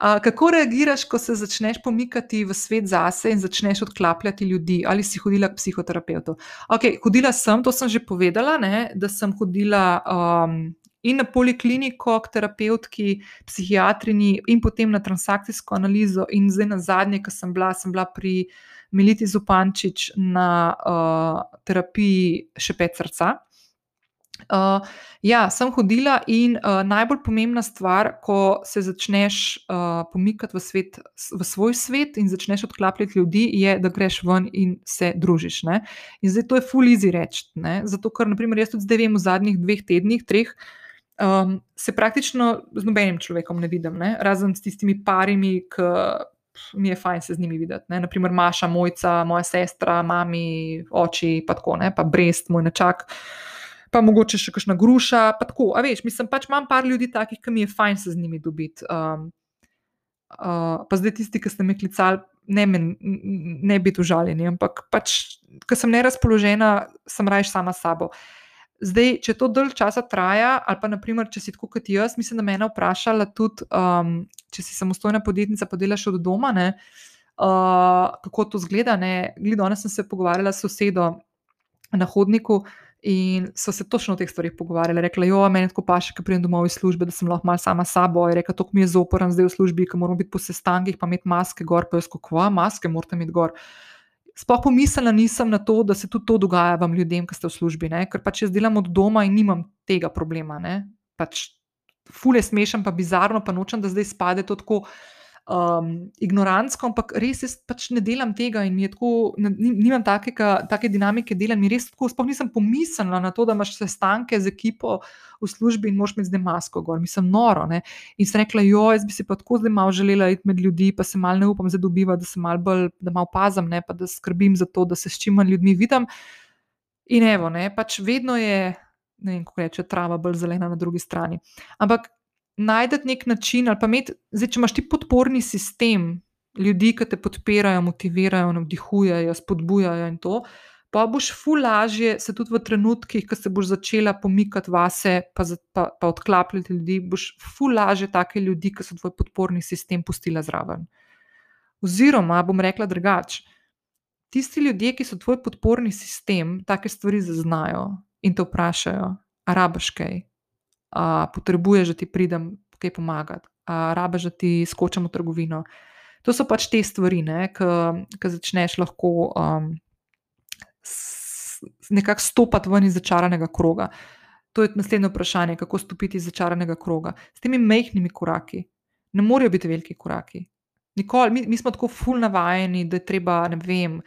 Uh, kako reagiraš, ko se začneš pomikati v svet zase in začneš odklapljati ljudi, ali si hodila k psihoterapeutu? Ok, hodila sem, to sem že povedala, ne, da sem hodila um, in na polikliniko, k terapeutki, psihiatrini, in potem na transakcijsko analizo, in zdaj na zadnje, ki sem bila, sem bila pri Militi Zupančič na uh, terapiji šepet srca. Uh, ja, sem hodila in uh, najbolj pomembna stvar, ko se začneš uh, pomikati v, svet, v svoj svet in začneš odklapljati ljudi, je, da greš ven in se družiš. Ne? In zdaj to je full easy reči. Zato, ker naprimer, jaz tudi zdaj vem v zadnjih dveh tednih, treh. Um, se praktično z nobenim človekom ne vidim, ne? razen s tistimi parimi, ki mi je fajn se z njimi videti. Ne? Naprimer, Maša, mojca, moja sestra, mami, oči, pa tako, ne? pa Brest, moj načak. Uh, pa mogoče še kakšna gruša. Pa tako, a veš, mislim, pač imam par ljudi takih, ki mi je fajn se z njimi dobiti. Um, uh, pa zdaj tisti, ki ste me klicali, ne, men, ne biti užaljeni, ampak pač, ker sem nerazpoložena, sem rajš sama s sabo. Zdaj, če to dolg časa traja, ali pa naprimer, če si tako kot jaz, mislim, da me je vprašala tudi, um, če si samostojna podjetnica, pa delaš od doma, ne, uh, kako to zgleda. Gledno, danes sem se pogovarjala s sosedo na hodniku, uh, In so se točno o teh stvarih pogovarjali. Rekla je, meni tako paše, ki pridem domov iz službe, da sem lahko malo sama sabo. Je rekla, to mi je zoporen zdaj v službi, ker moramo biti po sestankih, pa imeti maske gor, pa jaz kako, maske morate imeti gor. Sploh pomislila nisem na to, da se tudi to dogaja vam ljudem, ki ste v službi, ne? ker pač jaz delam od doma in nimam tega problema. Pač, fule smešam, pa bizarno, pa nočem, da zdaj spade to tako um, ignorantsko, ampak res jaz pač ne delam tega in tako, nimam takega, take dinamike dela. Mi res tako, sploh nisem pomislila na to, da imaš sestanke z ekipo v službi in moš imeti zdaj masko gor. Mislim, noro. Ne? In sem rekla, jo, jaz bi si pa tako zdaj malo želela iti med ljudi, pa se mal ne upam zadobivati, da se mal bolj, da malo pazim, ne? pa da skrbim za to, da se s čim manj ljudmi vidim. In evo, ne, pač vedno je, ne vem, kako reče, trava bolj zelena na drugi strani. Ampak najti nek način, ali pa imeti, zdaj, če imaš ti podporni sistem ljudi, ki te podpirajo, motivirajo, navdihujejo, spodbujajo in to. Pa boš ful lažje se tudi v trenutkih, ko se boš začela pomikati vase, pa, pa, pa odklapljati ljudi, boš ful lažje take ljudi, ki so tvoj podporni sistem, pustila zraven. Oziroma, bom rekla drugače, tisti ljudje, ki so tvoj podporni sistem, take stvari zaznajo in te vprašajo, a rabaš kaj, a potrebuješ, da ti pridem kaj pomagati, a rabiš, da ti skočim v trgovino. To so pač te stvari, ki začneš lahko um, nekako stopiti ven iz začaranega kroga. To je naslednje vprašanje, kako stopiti iz začaranega kroga. S temi mehkimi koraki, ne morejo biti veliki koraki. Nikoli, mi, mi smo tako fulno navajeni, da je treba, ne vem,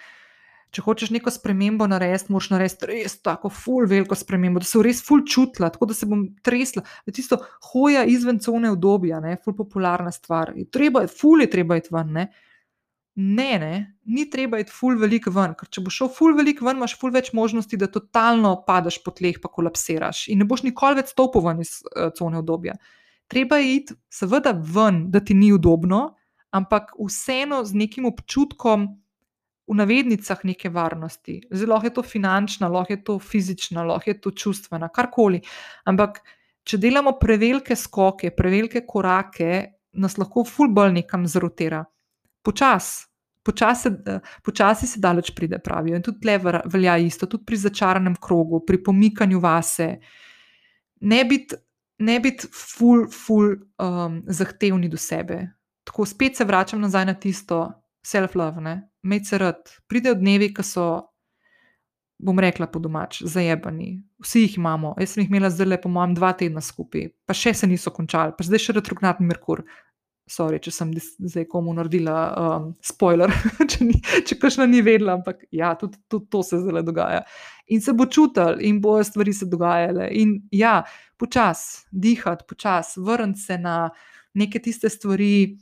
če hočeš neko spremembo narediti, moraš narediti res tako ful veliko spremembo, da se bo res ful čutila, tako da se bom tresla. Da tisto hoja izven cone obdobja, ne, ful popularna stvar. Je treba, ful je treba iti ven. Ne. Ne, ne, ni treba iti ful veliko ven, ker če boš šel ful veliko ven, imaš ful več možnosti, da totalno padeš po tleh, pa kolapsiraš in ne boš nikoli več stopil ven iz uh, cone obdobja. Treba je iti, seveda, ven, da ti ni udobno, ampak vseeno z nekim občutkom, v navednicah neke varnosti. Zelo je to finančna, lahko je to fizična, lahko je to čustvena, karkoli. Ampak, če delamo prevelike skoke, prevelike korake, nas lahko fulbol nekam zrotira. Počasi. Počasi, počasi se daleč pride, pravijo. In tudi tle velja isto, tudi pri začaranem krogu, pri pomikanju vase. Ne biti bit ful, ful um, zahtevni do sebe. Tako spet se vračam nazaj na tisto self-love, imeti se rad. Pridejo dnevi, ki so, bom rekla po domač, zajebani. Vsi jih imamo. Jaz sem jih imela zdaj le, po mojem, dva tedna skupaj, pa še se niso končali, pa zdaj še retrogradni Merkur. Sorry, če sem zdaj komu naredila um, spoiler, če, ni, če kakšno ni vedela, ampak ja, tudi, tudi to se zdaj dogaja. In se bo čutil, in bojo stvari se dogajale. In ja, počasi dihati, počasi vrniti se na neke tiste stvari,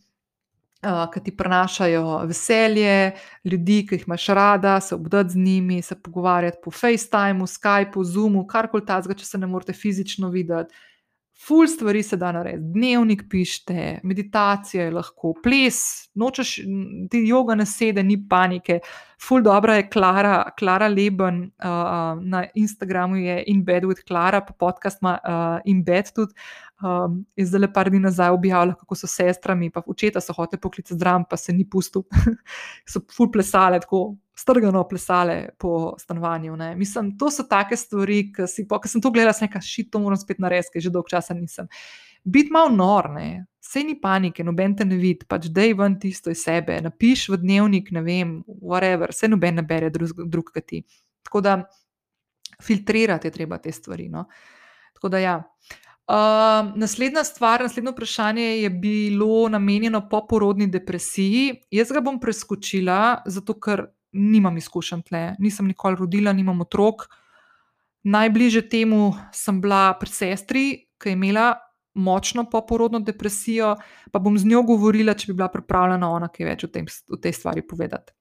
ki ti prinašajo veselje, ljudi, ki jih imaš rada, se obdati z njimi, se pogovarjati po FaceTimeu, Skypeu, Zoomu, karkoli takega, če se ne morete fizično videti. Ful stvari se da narediti, dnevnik pišete, meditacija je lahko, ples, nočeš, ti joga ne sede, ni panike. Ful dobro je Klara, Klara Leben uh, na Instagramu je In Bed with Klara, pa podcast ima uh, In Bed tudi. Um, je zdaj le par dni nazaj objavila, kako so sestrami, pa očeta so hoteli poklicati zdrav, pa se ni pustil. so ful plesale, tako strgano plesale po stanovanju. Ne. Mislim, to so take stvari, ki si po, ki sem to gledala, sem rekla, šit, to moram spet narediti, ker že dolgo časa nisem. Biti malo nor, ne. Sej ni panike, noben te ne vidi, pač dej ven tisto iz sebe, napiš v dnevnik, ne vem, whatever, se noben ne bere drug, drug kot ti. Tako da filtrirati je treba te stvari. No. Tako da ja. Uh, naslednja stvar, naslednje vprašanje je bilo namenjeno poporodni depresiji. Jaz ga bom preskočila, zato ker nimam izkušenj tle, nisem nikoli rodila, nimam otrok. Najbližje temu sem bila pri sestri, ki je imela močno poporodno depresijo, pa bom z njo govorila, če bi bila pripravljena ona kaj več o, tem, o tej stvari povedati.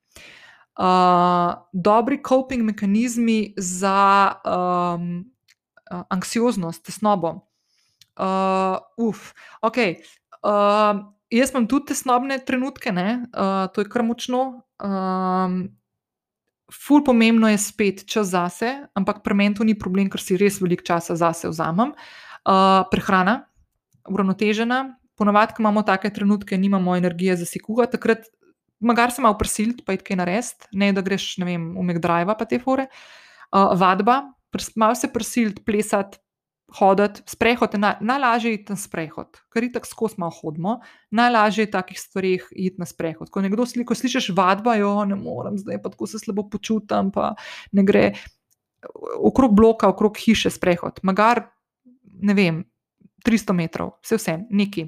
Uh, dobri coping mehanizmi za um, anksioznost, tesnobo. Uh, uf, ok. Uh, jaz imam tudi tesnobne trenutke, uh, to je kar močno. Um, ful pomembno je spet čas zase, ampak pri meni to ni problem, ker si res veliko časa zase vzamem. Uh, prehrana, uravnotežena. Ponovadi, ko imamo take trenutke, nimamo energije za sikuga, takrat magar se malo prisilt, pa je kaj narediti, ne da greš, ne vem, umek drive, pa te fore. Uh, vadba, malo se prisilt, plesati, hoditi, sprehod, na, najlažje je iti na sprehod, ker je tako skozi malo hodimo, najlažje je takih stvarih iti na sprehod. Ko nekdo sli, ko slišiš vadba, jo ne morem, zdaj pa tako se slabo počutam, pa ne gre okrog bloka, okrog hiše sprehod, magar ne vem, 300 metrov, vse vse, neki.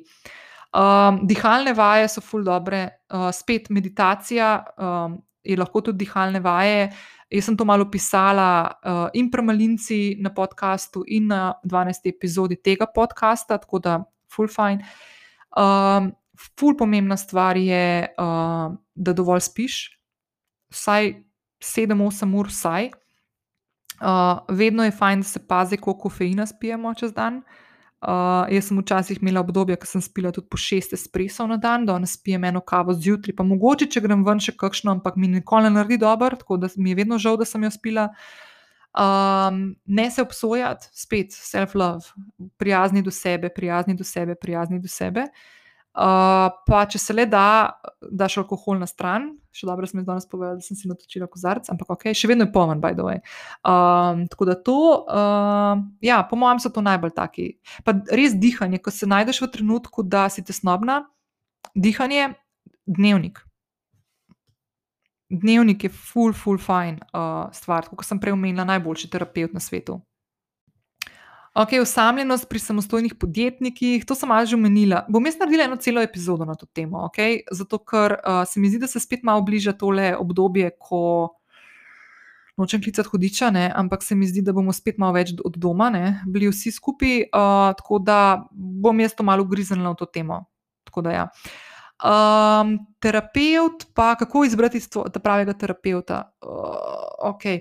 Um, dihalne vaje so ful dobre, uh, spet meditacija um, je lahko tudi dihalne vaje. Jaz sem to malo pisala uh, in pri Malinci na podkastu, in na 12. epizodi tega podcasta, tako da full fine. Um, ful pomembna stvar je, uh, da dovolj spiš, vsaj 7-8 ur, vsaj. Uh, vedno je fajn, da se pazi, koliko kofeina spijemo čez dan. Uh, Uh, jaz sem včasih imela obdobje, ko sem spila tudi po šest espresov na dan, da ne spijem eno kavo zjutraj, pa mogoče, če grem ven še kakšno, ampak mi nikoli ne naredi dobro, tako da mi je vedno žal, da sem jo spila. Um, ne se obsojati, spet self-love, prijazni do sebe, prijazni do sebe, prijazni do sebe. Uh, Uh, pa če se le da, daš alkohol na stran, še dobro, sem jaz danes povedal, da sem si natočila kozarc, ampak ok, še vedno je poln, by the way. Um, tako da to, uh, ja, po mojem, so to najbolj taki. Pa res dihanje, ko se najdeš v trenutku, da si tesnobna, dihanje, dnevnik. Dnevnik je full, full fine uh, stvar, kot sem prej omenila, najboljši terapeut na svetu. Ok, osamljenost pri samostojnih podjetnikih, to sem že omenila. Bom jaz naredila eno celo epizodo na to temo, okay? zato ker uh, se mi zdi, da se spet malo bliža tole obdobje, ko nočem klicati hudiča, ne? ampak se mi zdi, da bomo spet malo več od doma, ne? bili vsi skupaj. Uh, tako da bom jaz to malo griznila v to temo. Ja. Um, terapeut, pa kako izbrati pravega terapeuta? Uh, ok,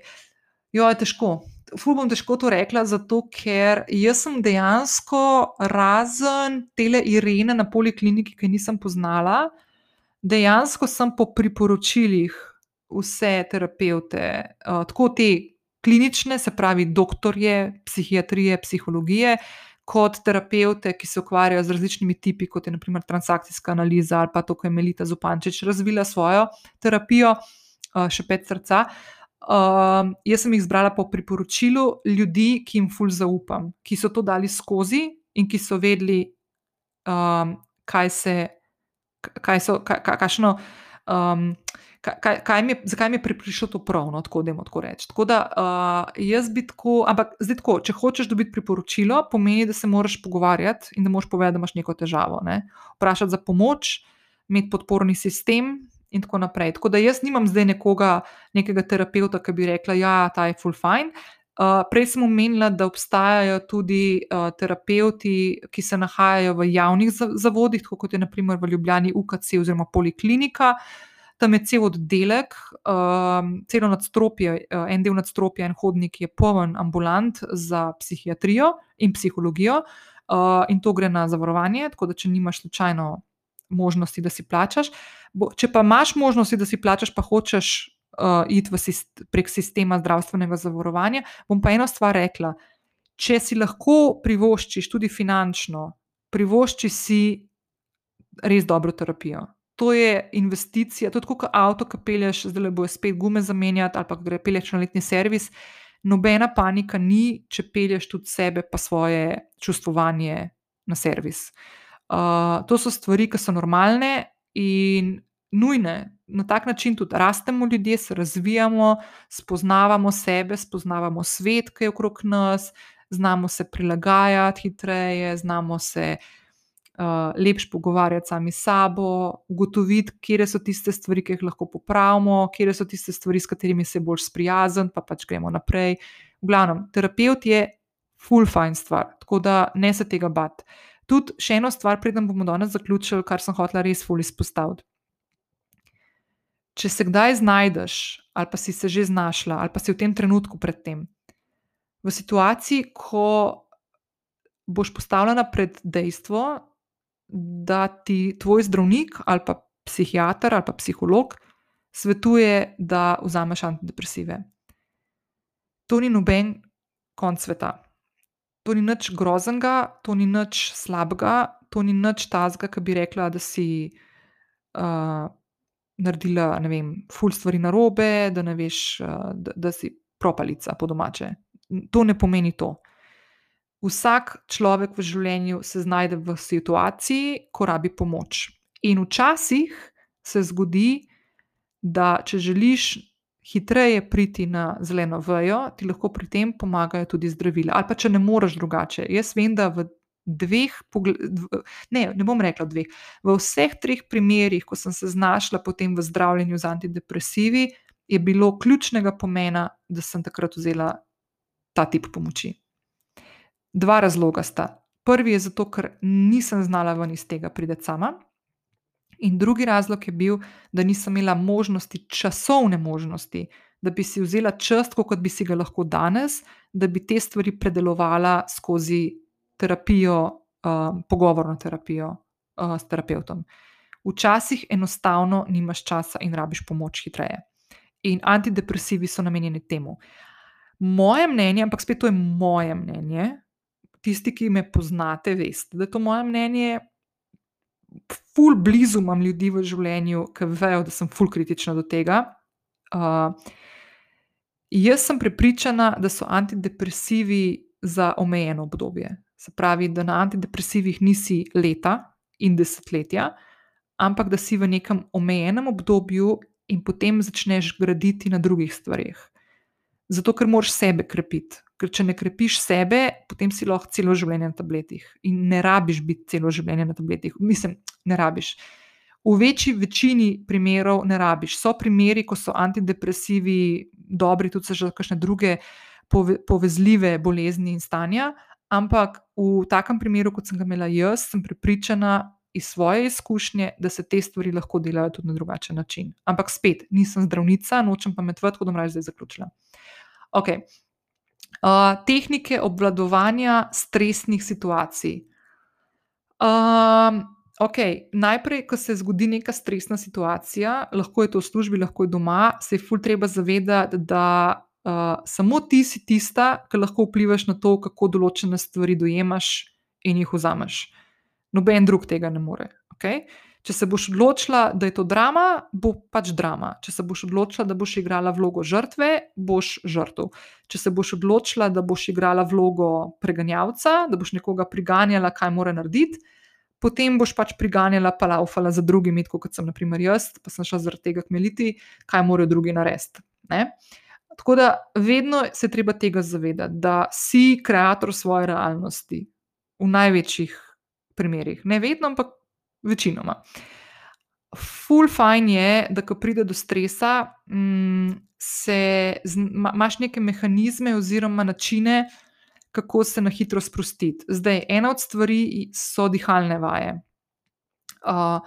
jo je težko ful bom težko to rekla, zato ker jaz sem dejansko razen tele Irene na polikliniki, ki nisem poznala, dejansko sem po priporočilih vse terapeute, uh, tako te klinične, se pravi doktorje, psihiatrije, psihologije. Kot terapeute, ki se ukvarjajo z različnimi tipi, kot je naprimer transakcijska analiza ali pa to, ko je Melita Zupančič razvila svojo terapijo, še pet srca. Uh, Um, jaz sem jih izbrala po priporočilu ljudi, ki jim ful zaupam, ki so to dali skozi in ki so vedeli, um, kaj se, kaj so, kaj, kakšno, um, kaj, kaj mi, zakaj mi je prišlo to prav, no, tako da jim tako rečem. Tako da uh, jaz bi tako, ampak zdaj tako, če hočeš dobiti priporočilo, pomeni, da se moraš pogovarjati in da moraš povedati, da imaš neko težavo. Ne? Vprašati za pomoč, imeti podporni sistem, in tako naprej. Tako da jaz nimam zdaj nekoga, nekega terapeuta, ki bi rekla, da ja, ta je full fine. Uh, prej sem omenila, da obstajajo tudi uh, terapeuti, ki se nahajajo v javnih zavodih, kot je naprimer v Ljubljani UKC oziroma Poliklinika. Tam je cel oddelek, um, celo nadstropje, uh, en del nadstropja, en hodnik je poln ambulant za psihiatrijo in psihologijo. uh, in to gre na zavarovanje, tako da če nimaš slučajno možnosti, da si plačaš. Bo, če pa imaš možnosti, da si plačaš, pa hočeš uh, iti sist prek sistema zdravstvenega zavarovanja, bom pa eno stvar rekla. Če si lahko privoščiš tudi finančno, privošči si res dobro terapijo. To je investicija, to je kot avto, ki pelješ, zdaj le bojo spet gume zamenjati, ali pa gre pelješ na letni servis. Nobena panika ni, če pelješ tudi sebe, pa svoje čustvovanje na servis. Uh, to so stvari, ki so normalne in nujne. Na tak način tudi rastemo ljudje, se razvijamo, spoznavamo sebe, spoznavamo svet, ki je okrog nas, znamo se prilagajati hitreje, znamo se uh, lepš pogovarjati sami s sabo, ugotoviti, kje so tiste stvari, ki jih lahko popravimo, kje so tiste stvari, s katerimi se bolj sprijazen, pa pač gremo naprej. V glavnem, terapeut je full fine stvar, tako da ne se tega bati. Tudi še eno stvar, preden bomo danes zaključili, kar sem hotela res full izpostaviti če se kdaj znajdeš, ali pa si se že znašla, ali pa si v tem trenutku predtem, v situaciji, ko boš postavljena pred dejstvo, da ti tvoj zdravnik ali pa psihiater ali pa psiholog svetuje, da vzameš antidepresive. To ni noben konc sveta. To ni nič groznega, to ni nič slabega, to ni nič tazga, ki bi rekla, da si uh, naredila, ne vem, ful stvari na robe, da ne veš, da, da si propalica po domače. To ne pomeni to. Vsak človek v življenju se znajde v situaciji, ko rabi pomoč. In včasih se zgodi, da če želiš hitreje priti na zeleno vejo, ti lahko pri tem pomagajo tudi zdravila. Ali pa če ne moreš drugače. Jaz vem, da v dveh, ne, ne bom rekla dveh, v vseh treh primerih, ko sem se znašla potem v zdravljenju z antidepresivi, je bilo ključnega pomena, da sem takrat vzela ta tip pomoči. Dva razloga sta. Prvi je zato, ker nisem znala ven iz tega priti sama. In drugi razlog je bil, da nisem imela možnosti, časovne možnosti, da bi si vzela čas, kot bi si ga lahko danes, da bi te stvari predelovala skozi terapijo, uh, pogovorno terapijo uh, s terapeutom. Včasih enostavno nimaš časa in rabiš pomoč hitreje. In antidepresivi so namenjeni temu. Moje mnenje, ampak spet to je moje mnenje, tisti, ki me poznate, veste, da je to moje mnenje. Ful blizu imam ljudi v življenju, ki vejo, da sem ful kritična do tega. Uh, jaz sem prepričana, da so antidepresivi za omejeno obdobje. Se pravi, da na antidepresivih nisi leta in desetletja, ampak da si v nekem omejenem obdobju in potem začneš graditi na drugih stvarih. Zato, ker moraš sebe krepiti. Ker če ne krepiš sebe, potem si lahko celo življenje na tabletih. In ne rabiš biti celo življenje na tabletih. Mislim, ne rabiš. V večji večini primerov ne rabiš. So primeri, ko so antidepresivi dobri, tudi za kakšne druge pove, povezljive bolezni in stanja, Ampak v takem primeru, kot sem ga imela jaz, sem prepričana iz svoje izkušnje, da se te stvari lahko delajo tudi na drugačen način. Ampak spet, nisem zdravnica, nočem pa metvati, kot bom raje zdaj zaključila. Ok. Uh, tehnike obvladovanja stresnih situacij. Um, okay. Najprej, ko se zgodi neka stresna situacija, lahko je to v službi, lahko je doma, se je ful treba zavedati, da uh, samo ti si tista, ki lahko vplivaš na to, kako določene stvari dojemaš in jih vzameš. Noben drug tega ne more. Okay? Če se boš odločila, da je to drama, bo pač drama. Če se boš odločila, da boš igrala vlogo žrtve, boš žrtev. Če se boš odločila, da boš igrala vlogo preganjavca, da boš nekoga priganjala, kaj mora narediti, potem boš pač priganjala, pa laufala za drugimi, kot sem naprimer jaz, pa sem šla zaradi tega kmeliti, kaj morajo drugi narediti. Tako da vedno se treba tega zavedati, da si ustvarjalec svoje realnosti, v največjih primerih. Ne vedno, ampak večinoma. Full fine je, da ko pride do stresa, mm, imaš neke mehanizme oziroma načine, kako se na hitro sprostiti. Zdaj, ena od stvari so dihalne vaje. Uh,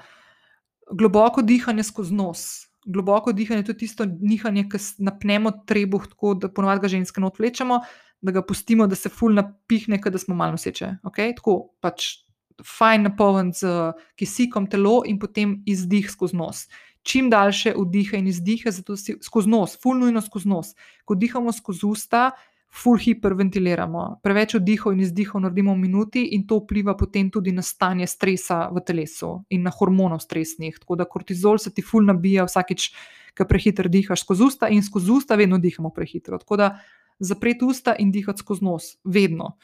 globoko dihanje skozi nos, globoko dihanje, je tisto dihanje, ki napnemo trebuh, tako da ponovadi ga ženske not vlečemo, da ga pustimo, da se ful napihne, da smo malo noseče. Okay? Tako pač fajn napoln z kisikom telo in potem izdih skozi nos. Čim daljše vdihe in izdihe, zato si skozi nos, ful nujno skozi nos. Ko dihamo skozi usta, ful hiperventiliramo. Preveč vdihov in izdihov naredimo v minuti in to vpliva potem tudi na stanje stresa v telesu in na hormonov stresnih. Tako da kortizol se ti ful nabija vsakič, ko prehiter dihaš skozi usta in skozi usta vedno dihamo prehitro. Tako da zapreti usta in dihati skozi nos, vedno.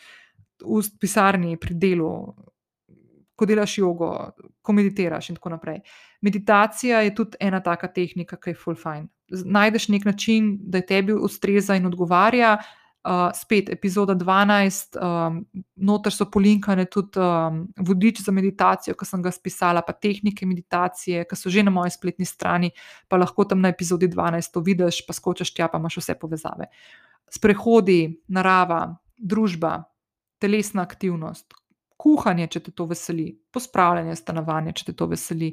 V pisarni, pri delu, ko delaš jogo, ko meditiraš in tako naprej. Meditacija je tudi ena taka tehnika, ki je full fine. Najdeš nek način, da tebi ustreza in odgovarja. Uh, spet, epizoda 12, um, noter so polinkane tudi um, vodič za meditacijo, ki sem ga spisala, pa tehnike meditacije, ki so že na moji spletni strani, pa lahko tam na epizodi 12 to vidiš, pa skočiš tja, pa imaš vse povezave. Sprehodi, narava, družba, telesna aktivnost, kuhanje, če te to veseli, pospravljanje stanovanja, če te to veseli.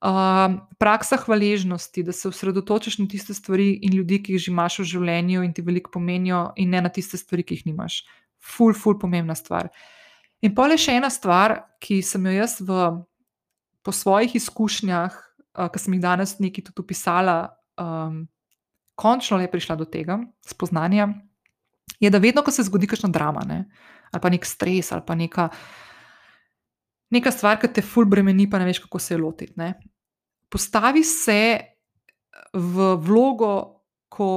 Uh, praksa hvaležnosti, da se osredotočiš na tiste stvari in ljudi, ki jih že imaš v življenju in ti veliko pomenijo, in ne na tiste stvari, ki jih nimaš. Ful, ful, pomembna stvar. In pa le še ena stvar, ki sem jo jaz v, po svojih izkušnjah, uh, ki sem jih danes nekaj tudi opisala, um, končno le prišla do tega spoznanja, je, da vedno, ko se zgodi kakšna drama, ne, ali pa nek stres, ali pa neka, neka stvar, ki te ful bremeni, pa ne veš, kako se lotiti. Ne? Postavi se v vlogo, ko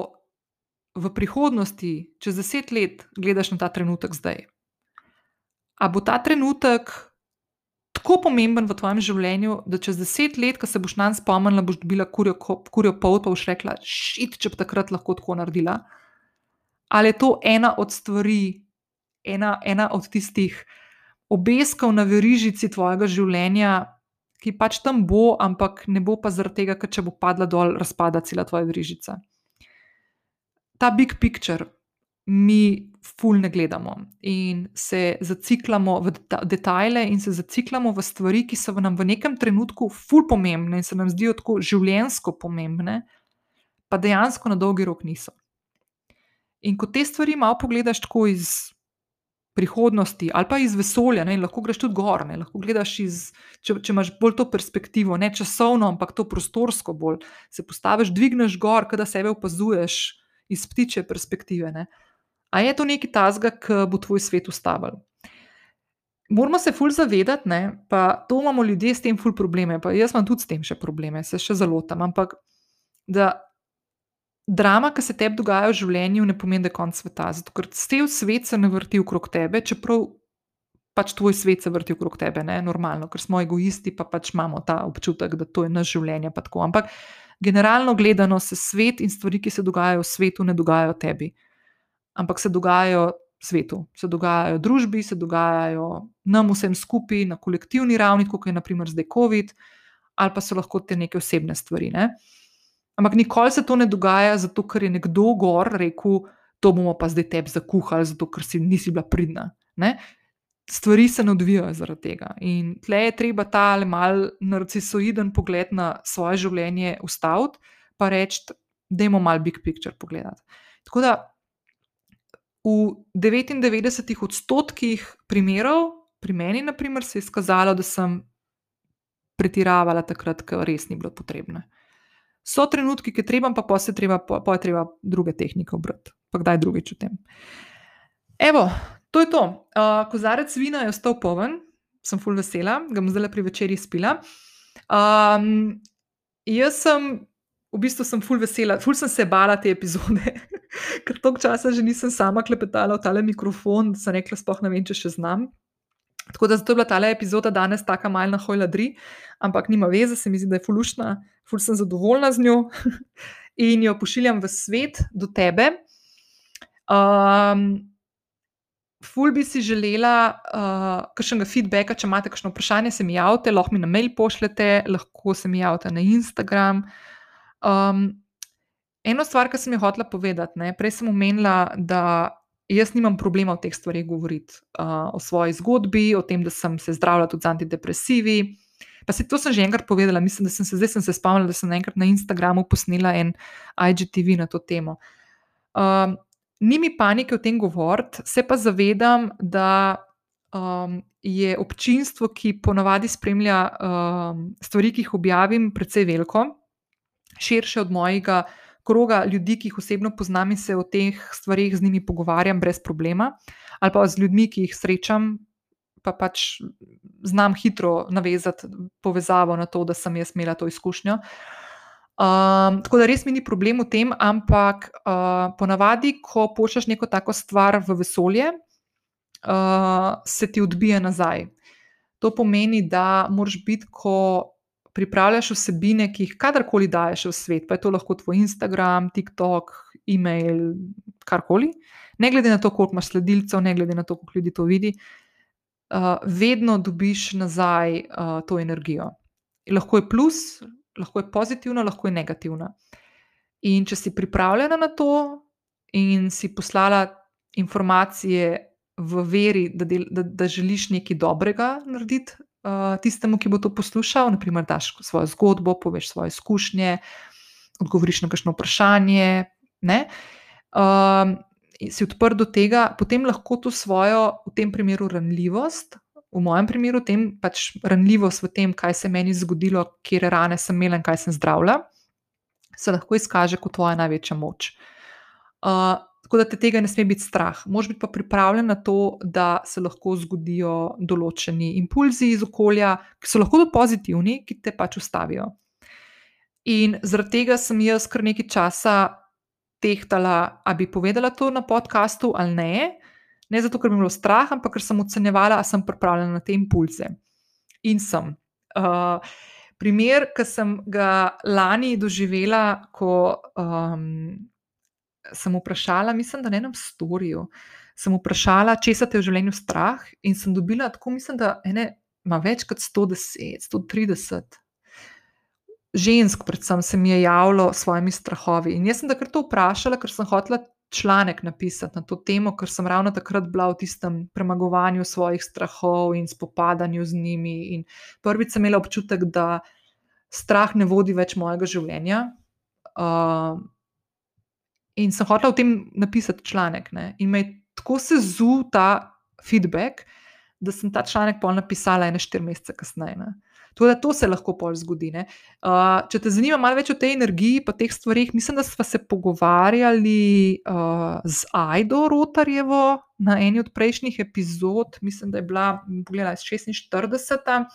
v prihodnosti, čez deset let, gledaš na ta trenutek zdaj. A bo ta trenutek tako pomemben v tvojem življenju, da čez deset let, ko se boš na njega spomnila, boš dobila kurjo, kurjo pol, pa boš rekla, šit, če bi takrat lahko tako naredila. Ali je to ena od stvari, ena, ena od tistih obeskov na verižici tvojega življenja, ki pač tam bo, ampak ne bo pa zaradi tega, ker če bo padla dol, razpada cela tvoja verižica. Ta big picture mi ful ne gledamo in se zaciklamo v detajle in se zaciklamo v stvari, ki so nam v nekem trenutku ful pomembne in se nam zdijo tako življensko pomembne, pa dejansko na dolgi rok niso. In ko te stvari malo pogledaš tako iz prihodnosti ali pa iz vesolja, ne, lahko greš tudi gor, ne, lahko gledaš iz, če, če imaš bolj to perspektivo, ne časovno, ampak to prostorsko bolj, se postaviš, dvigneš gor, da sebe opazuješ iz ptiče perspektive. Ne. A je to nekaj tazga, ki bo tvoj svet ustavil? Moramo se ful zavedati, ne, pa to imamo ljudje s tem ful probleme, pa jaz imam tudi s tem še probleme, se še zalotam, ampak da drama, ki se tebi dogaja v življenju, ne pomeni, da je konec sveta. Zato, ker cel svet se ne vrti okrog tebe, čeprav pač tvoj svet se vrti okrog tebe, ne normalno, ker smo egoisti, pa pač imamo ta občutek, da to je naš življenje. Ampak generalno gledano se svet in stvari, ki se dogajajo v svetu, ne dogajajo tebi, ampak se dogajajo. Svetu. Se dogajajo družbi, se dogajajo nam vsem skupaj na kolektivni ravni, kot je naprimer zdaj COVID, ali pa so lahko te neke osebne stvari. Ne? Uh, Ampak nikoli se to ne dogaja, zato ker je nekdo gor rekel, to bomo pa zdaj tebi zakuhali, zato ker si nisi bila pridna. Ne? Stvari se ne odvijajo zaradi tega. In tle je treba ta mal narcisoiden pogled na svoje življenje ustaviti, pa reči, da imamo mal big picture pogledati. Tako da v 99 odstotkih primerov, pri meni, naprimer, se je izkazalo, da sem pretiravala takrat, ko res ni bilo potrebno. So trenutki, ki treba, pa pa se treba, pa, je treba druge tehnike obrati, pa kdaj drugič o tem. Evo, to je to. Uh, kozarec vina je ostal poln, sem full vesela, ga bom zdaj pri večerji spila. Um, jaz sem, v bistvu sem full vesela, full sem se bala te epizode, ker toliko časa že nisem sama klepetala v tale mikrofon, da sem rekla, spoh ne vem, če še znam. Tako da zato je bila ta epizoda danes tako malna hojladri, ampak nima veze, se mi zdi, da je fulušna, ful sem zadovoljna z njo in jo pošiljam v svet do tebe. Um, ful bi si želela uh, kakšnega feedbacka, če imate kakšno vprašanje, se mi javite, lahko mi na mail pošljete, lahko se mi javite na Instagram. Um, eno stvar, ki sem jo hotela povedati, ne, prej sem omenila, da jaz nimam problema o teh stvarih govoriti, uh, o svoji zgodbi, o tem, da sem se zdravila tudi z antidepresivi. Pa se to sem že enkrat povedala, mislim, da sem se zdaj sem se spomnila, da sem enkrat na Instagramu posnela en IGTV na to temo. Um, ni mi panike o tem govoriti, se pa zavedam, da um, je občinstvo, ki ponavadi spremlja um, stvari, ki jih objavim, precej veliko, širše od mojega kroga ljudi, ki jih osebno poznam in se o teh stvarih z njimi pogovarjam brez problema, ali pa z ljudmi, ki jih srečam. Pa pač znam hitro navezati povezavo na to, da sem jaz imela to izkušnjo. Um, tako da res mi ni problem v tem, ampak uh, ponavadi, ko pošljaš neko tako stvar v vesolje, uh, se ti odbije nazaj. To pomeni, da moraš biti, ko pripravljaš vsebine, ki jih kadarkoli daješ v svet, pa je to lahko tvoj Instagram, TikTok, e-mail, karkoli, ne glede na to, koliko imaš sledilcev, ne glede na to, koliko ljudi to vidi, uh, vedno dobiš nazaj uh, to energijo. Lahko je plus, lahko je pozitivna, lahko je negativna. In če si pripravljena na to, in si poslala informacije v veri, da, del, da, da želiš nekaj dobrega narediti uh, tistemu, ki bo to poslušal, naprimer, daš svojo zgodbo, poveš svoje izkušnje, odgovoriš na kakšno vprašanje. Uh, si odprt do tega, potem lahko to svojo, v tem primeru, ranljivost. V mojem primeru, tem pač ranljivost v tem, kaj se meni zgodilo, kje rane sem imela in kaj sem zdravila, se lahko izkaže kot tvoja največja moč. Uh, Tako da te tega ne sme biti strah. Moš biti pa pripravljen na to, da se lahko zgodijo določeni impulzi iz okolja, ki so lahko pozitivni, ki te pač ustavijo. In zaradi tega sem jaz kar nekaj časa tehtala, ali bi povedala to na podkastu ali ne. Ne zato, ker mi je bilo strah, ampak ker sem ocenjevala, ali sem pripravljena na te impulze. In sem. Uh, primer, ki sem ga lani doživela, ko. Um, sem vprašala, mislim, da na enem storju, sem vprašala, če se te v življenju strah, in sem dobila tako, mislim, da ene, ima več kot 110, 130. Žensk, predvsem, se mi je javilo s svojimi strahovi. In jaz sem takrat to vprašala, ker sem hotela članek napisati na to temo, ker sem ravno takrat bila v tistem premagovanju svojih strahov in spopadanju z njimi. In prvič sem imela občutek, da strah ne vodi več mojega življenja. Uh, In sem hotel o tem napisati članek. Ne? In me je tako sezul ta feedback, da sem ta članek pol napisala ene štiri mesece kasneje. Ne? Tako da to se lahko pol zgodi. Uh, če te zanima malo več o tej energiji, pa teh stvarih, mislim, da smo se pogovarjali uh, z Aido Rotarjevo na eni od prejšnjih epizod, mislim, da je bila, pogledaj, 46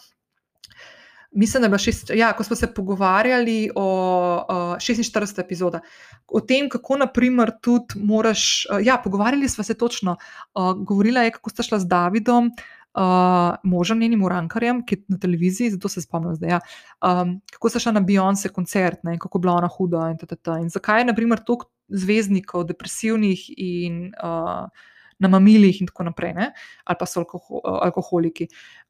mislim, da je bila šest, ja, ko smo se pogovarjali o uh, 46. epizodi, o tem, kako naprimer tudi moraš. Uh, ja, pogovarjali smo se točno, uh, govorila je, kako sta šla z Davidom. Uh, možem njenim urankarjem, ki je na televiziji, zato se spomnim zdaj. Ja. Um, kako se šla na Beyoncé koncert, ne, kako je bila ona huda in tako naprej. In zakaj je, naprimer, toliko zvezdnikov, depresivnih in uh, na mamilih in tako naprej, ne, ali pa so alkohol, alkoholiki.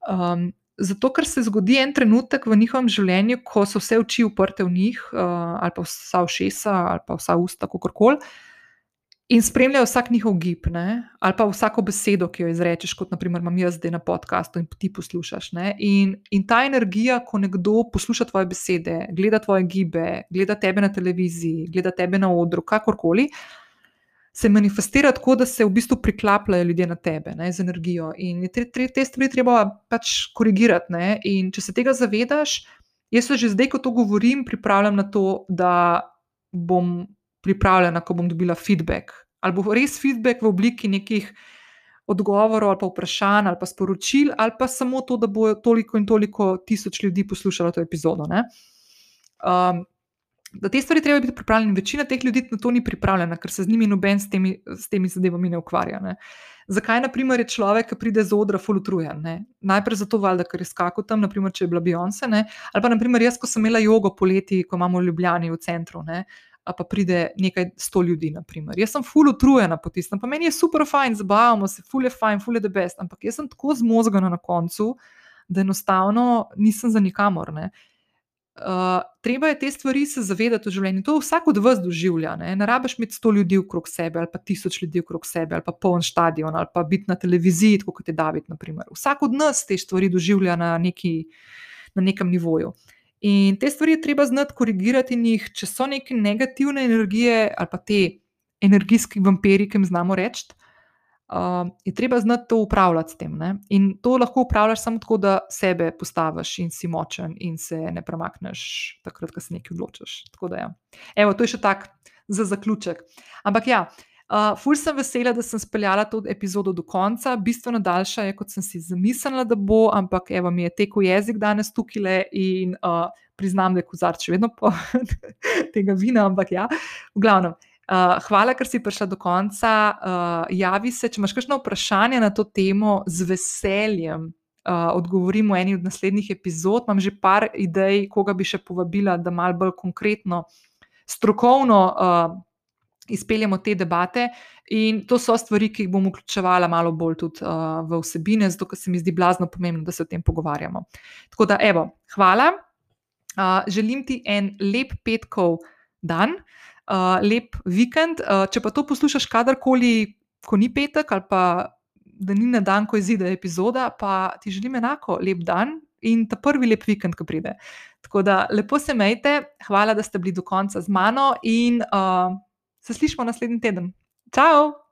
Um, Zato, ker se zgodi en trenutek v njihovem življenju, ko so vse oči uprte v njih, uh, ali pa vsa ušesa, ali pa vsa usta, kako koli, in spremljajo vsak njihov gib, ne? ali pa vsako besedo, ki jo izrečeš, kot naprimer imam jaz zdaj na podkastu in ti poslušaš. In, in ta energija, ko nekdo posluša tvoje besede, gleda tvoje gibe, gleda tebe na televiziji, gleda tebe na odru, kakorkoli se manifestira tako, da se v bistvu priklapljajo ljudje na tebe ne, z energijo. In te, te, te stvari treba pač korigirati. Ne. In če se tega zavedaš, jaz se že zdaj, ko to govorim, pripravljam na to, da bom pripravljena, ko bom dobila feedback. Ali bo res feedback v obliki nekih. Odgovorov ali pa vprašanj ali pa sporočil, ali pa samo to, da bo toliko in toliko tisoč ljudi poslušalo to epizodo. Um, da te stvari treba biti pripravljene. Večina teh ljudi na to ni pripravljena, ker se z njimi noben s temi, s temi zadevami ne ukvarja. Ne. Zakaj, na primer, je človek, ki pride z odra, fulutrujen? Najprej zato, valjda, ker je skakal tam, naprimer, če je bila Beyoncé, ali pa naprimer jaz, ko sem imela jogo poleti, ko imamo v Ljubljani v centru. Ne. Pa pride nekaj sto ljudi, naprimer. Jaz sem fully utrujena po tistem, pa meni je super fajn, zabavamo se, fully fajn, fully the best, ampak jaz sem tako zmozgana na koncu, da enostavno nisem za nikamor. Ne. Uh, treba je te stvari se zavedati v življenju. To vsak od vas doživlja. Ne, ne rabiš imeti sto ljudi okrog sebe, ali pa tisoč ljudi okrog sebe, ali pa poln stadion, ali pa biti na televiziji, kot je David. Naprimer. Vsak od nas te stvari doživlja na, neki, na nekem nivoju. In te stvari je treba znati korigirati, in jih, če so neke negativne energije ali pa te energijski vampiri, ki jim znamo reči. Uh, je treba znati to upravljati s tem. Ne? In to lahko upravljaš samo tako, da sebe postaviš in si močen, in se ne premakneš, takrat, ko se nekaj odločiš. Da, ja. Evo, to je še tak za zaključek. Ampak ja, uh, ful sem vesela, da sem speljala to epizodo do konca, bistveno daljša je, kot sem si zamislila, da bo, ampak evo, mi je tekel jezik danes tukaj le in uh, priznam, da je kozarč še vedno po tega vina, ampak ja, v glavnem. Uh, hvala, ker si prišla do konca. Uh, javi se, če imaš kakšno vprašanje na to temo, z veseljem uh, odgovorim v eni od naslednjih epizod. Imam že par idej, koga bi še povabila, da malo bolj konkretno, strokovno uh, izpeljemo te debate. In to so stvari, ki jih bom vključevala malo bolj tudi uh, v vsebine, zato se mi zdi blazno pomembno, da se o tem pogovarjamo. Tako da, evo, hvala. Uh, želim ti en lep petkov dan uh, lep vikend. Uh, če pa to poslušaš kadarkoli, ko ni petek ali pa da ni na dan, ko izide epizoda, pa ti želim enako lep dan in ta prvi lep vikend, ki pride. Tako da lepo se majte, hvala, da ste bili do konca z mano in uh, se slišmo naslednji teden. Ciao!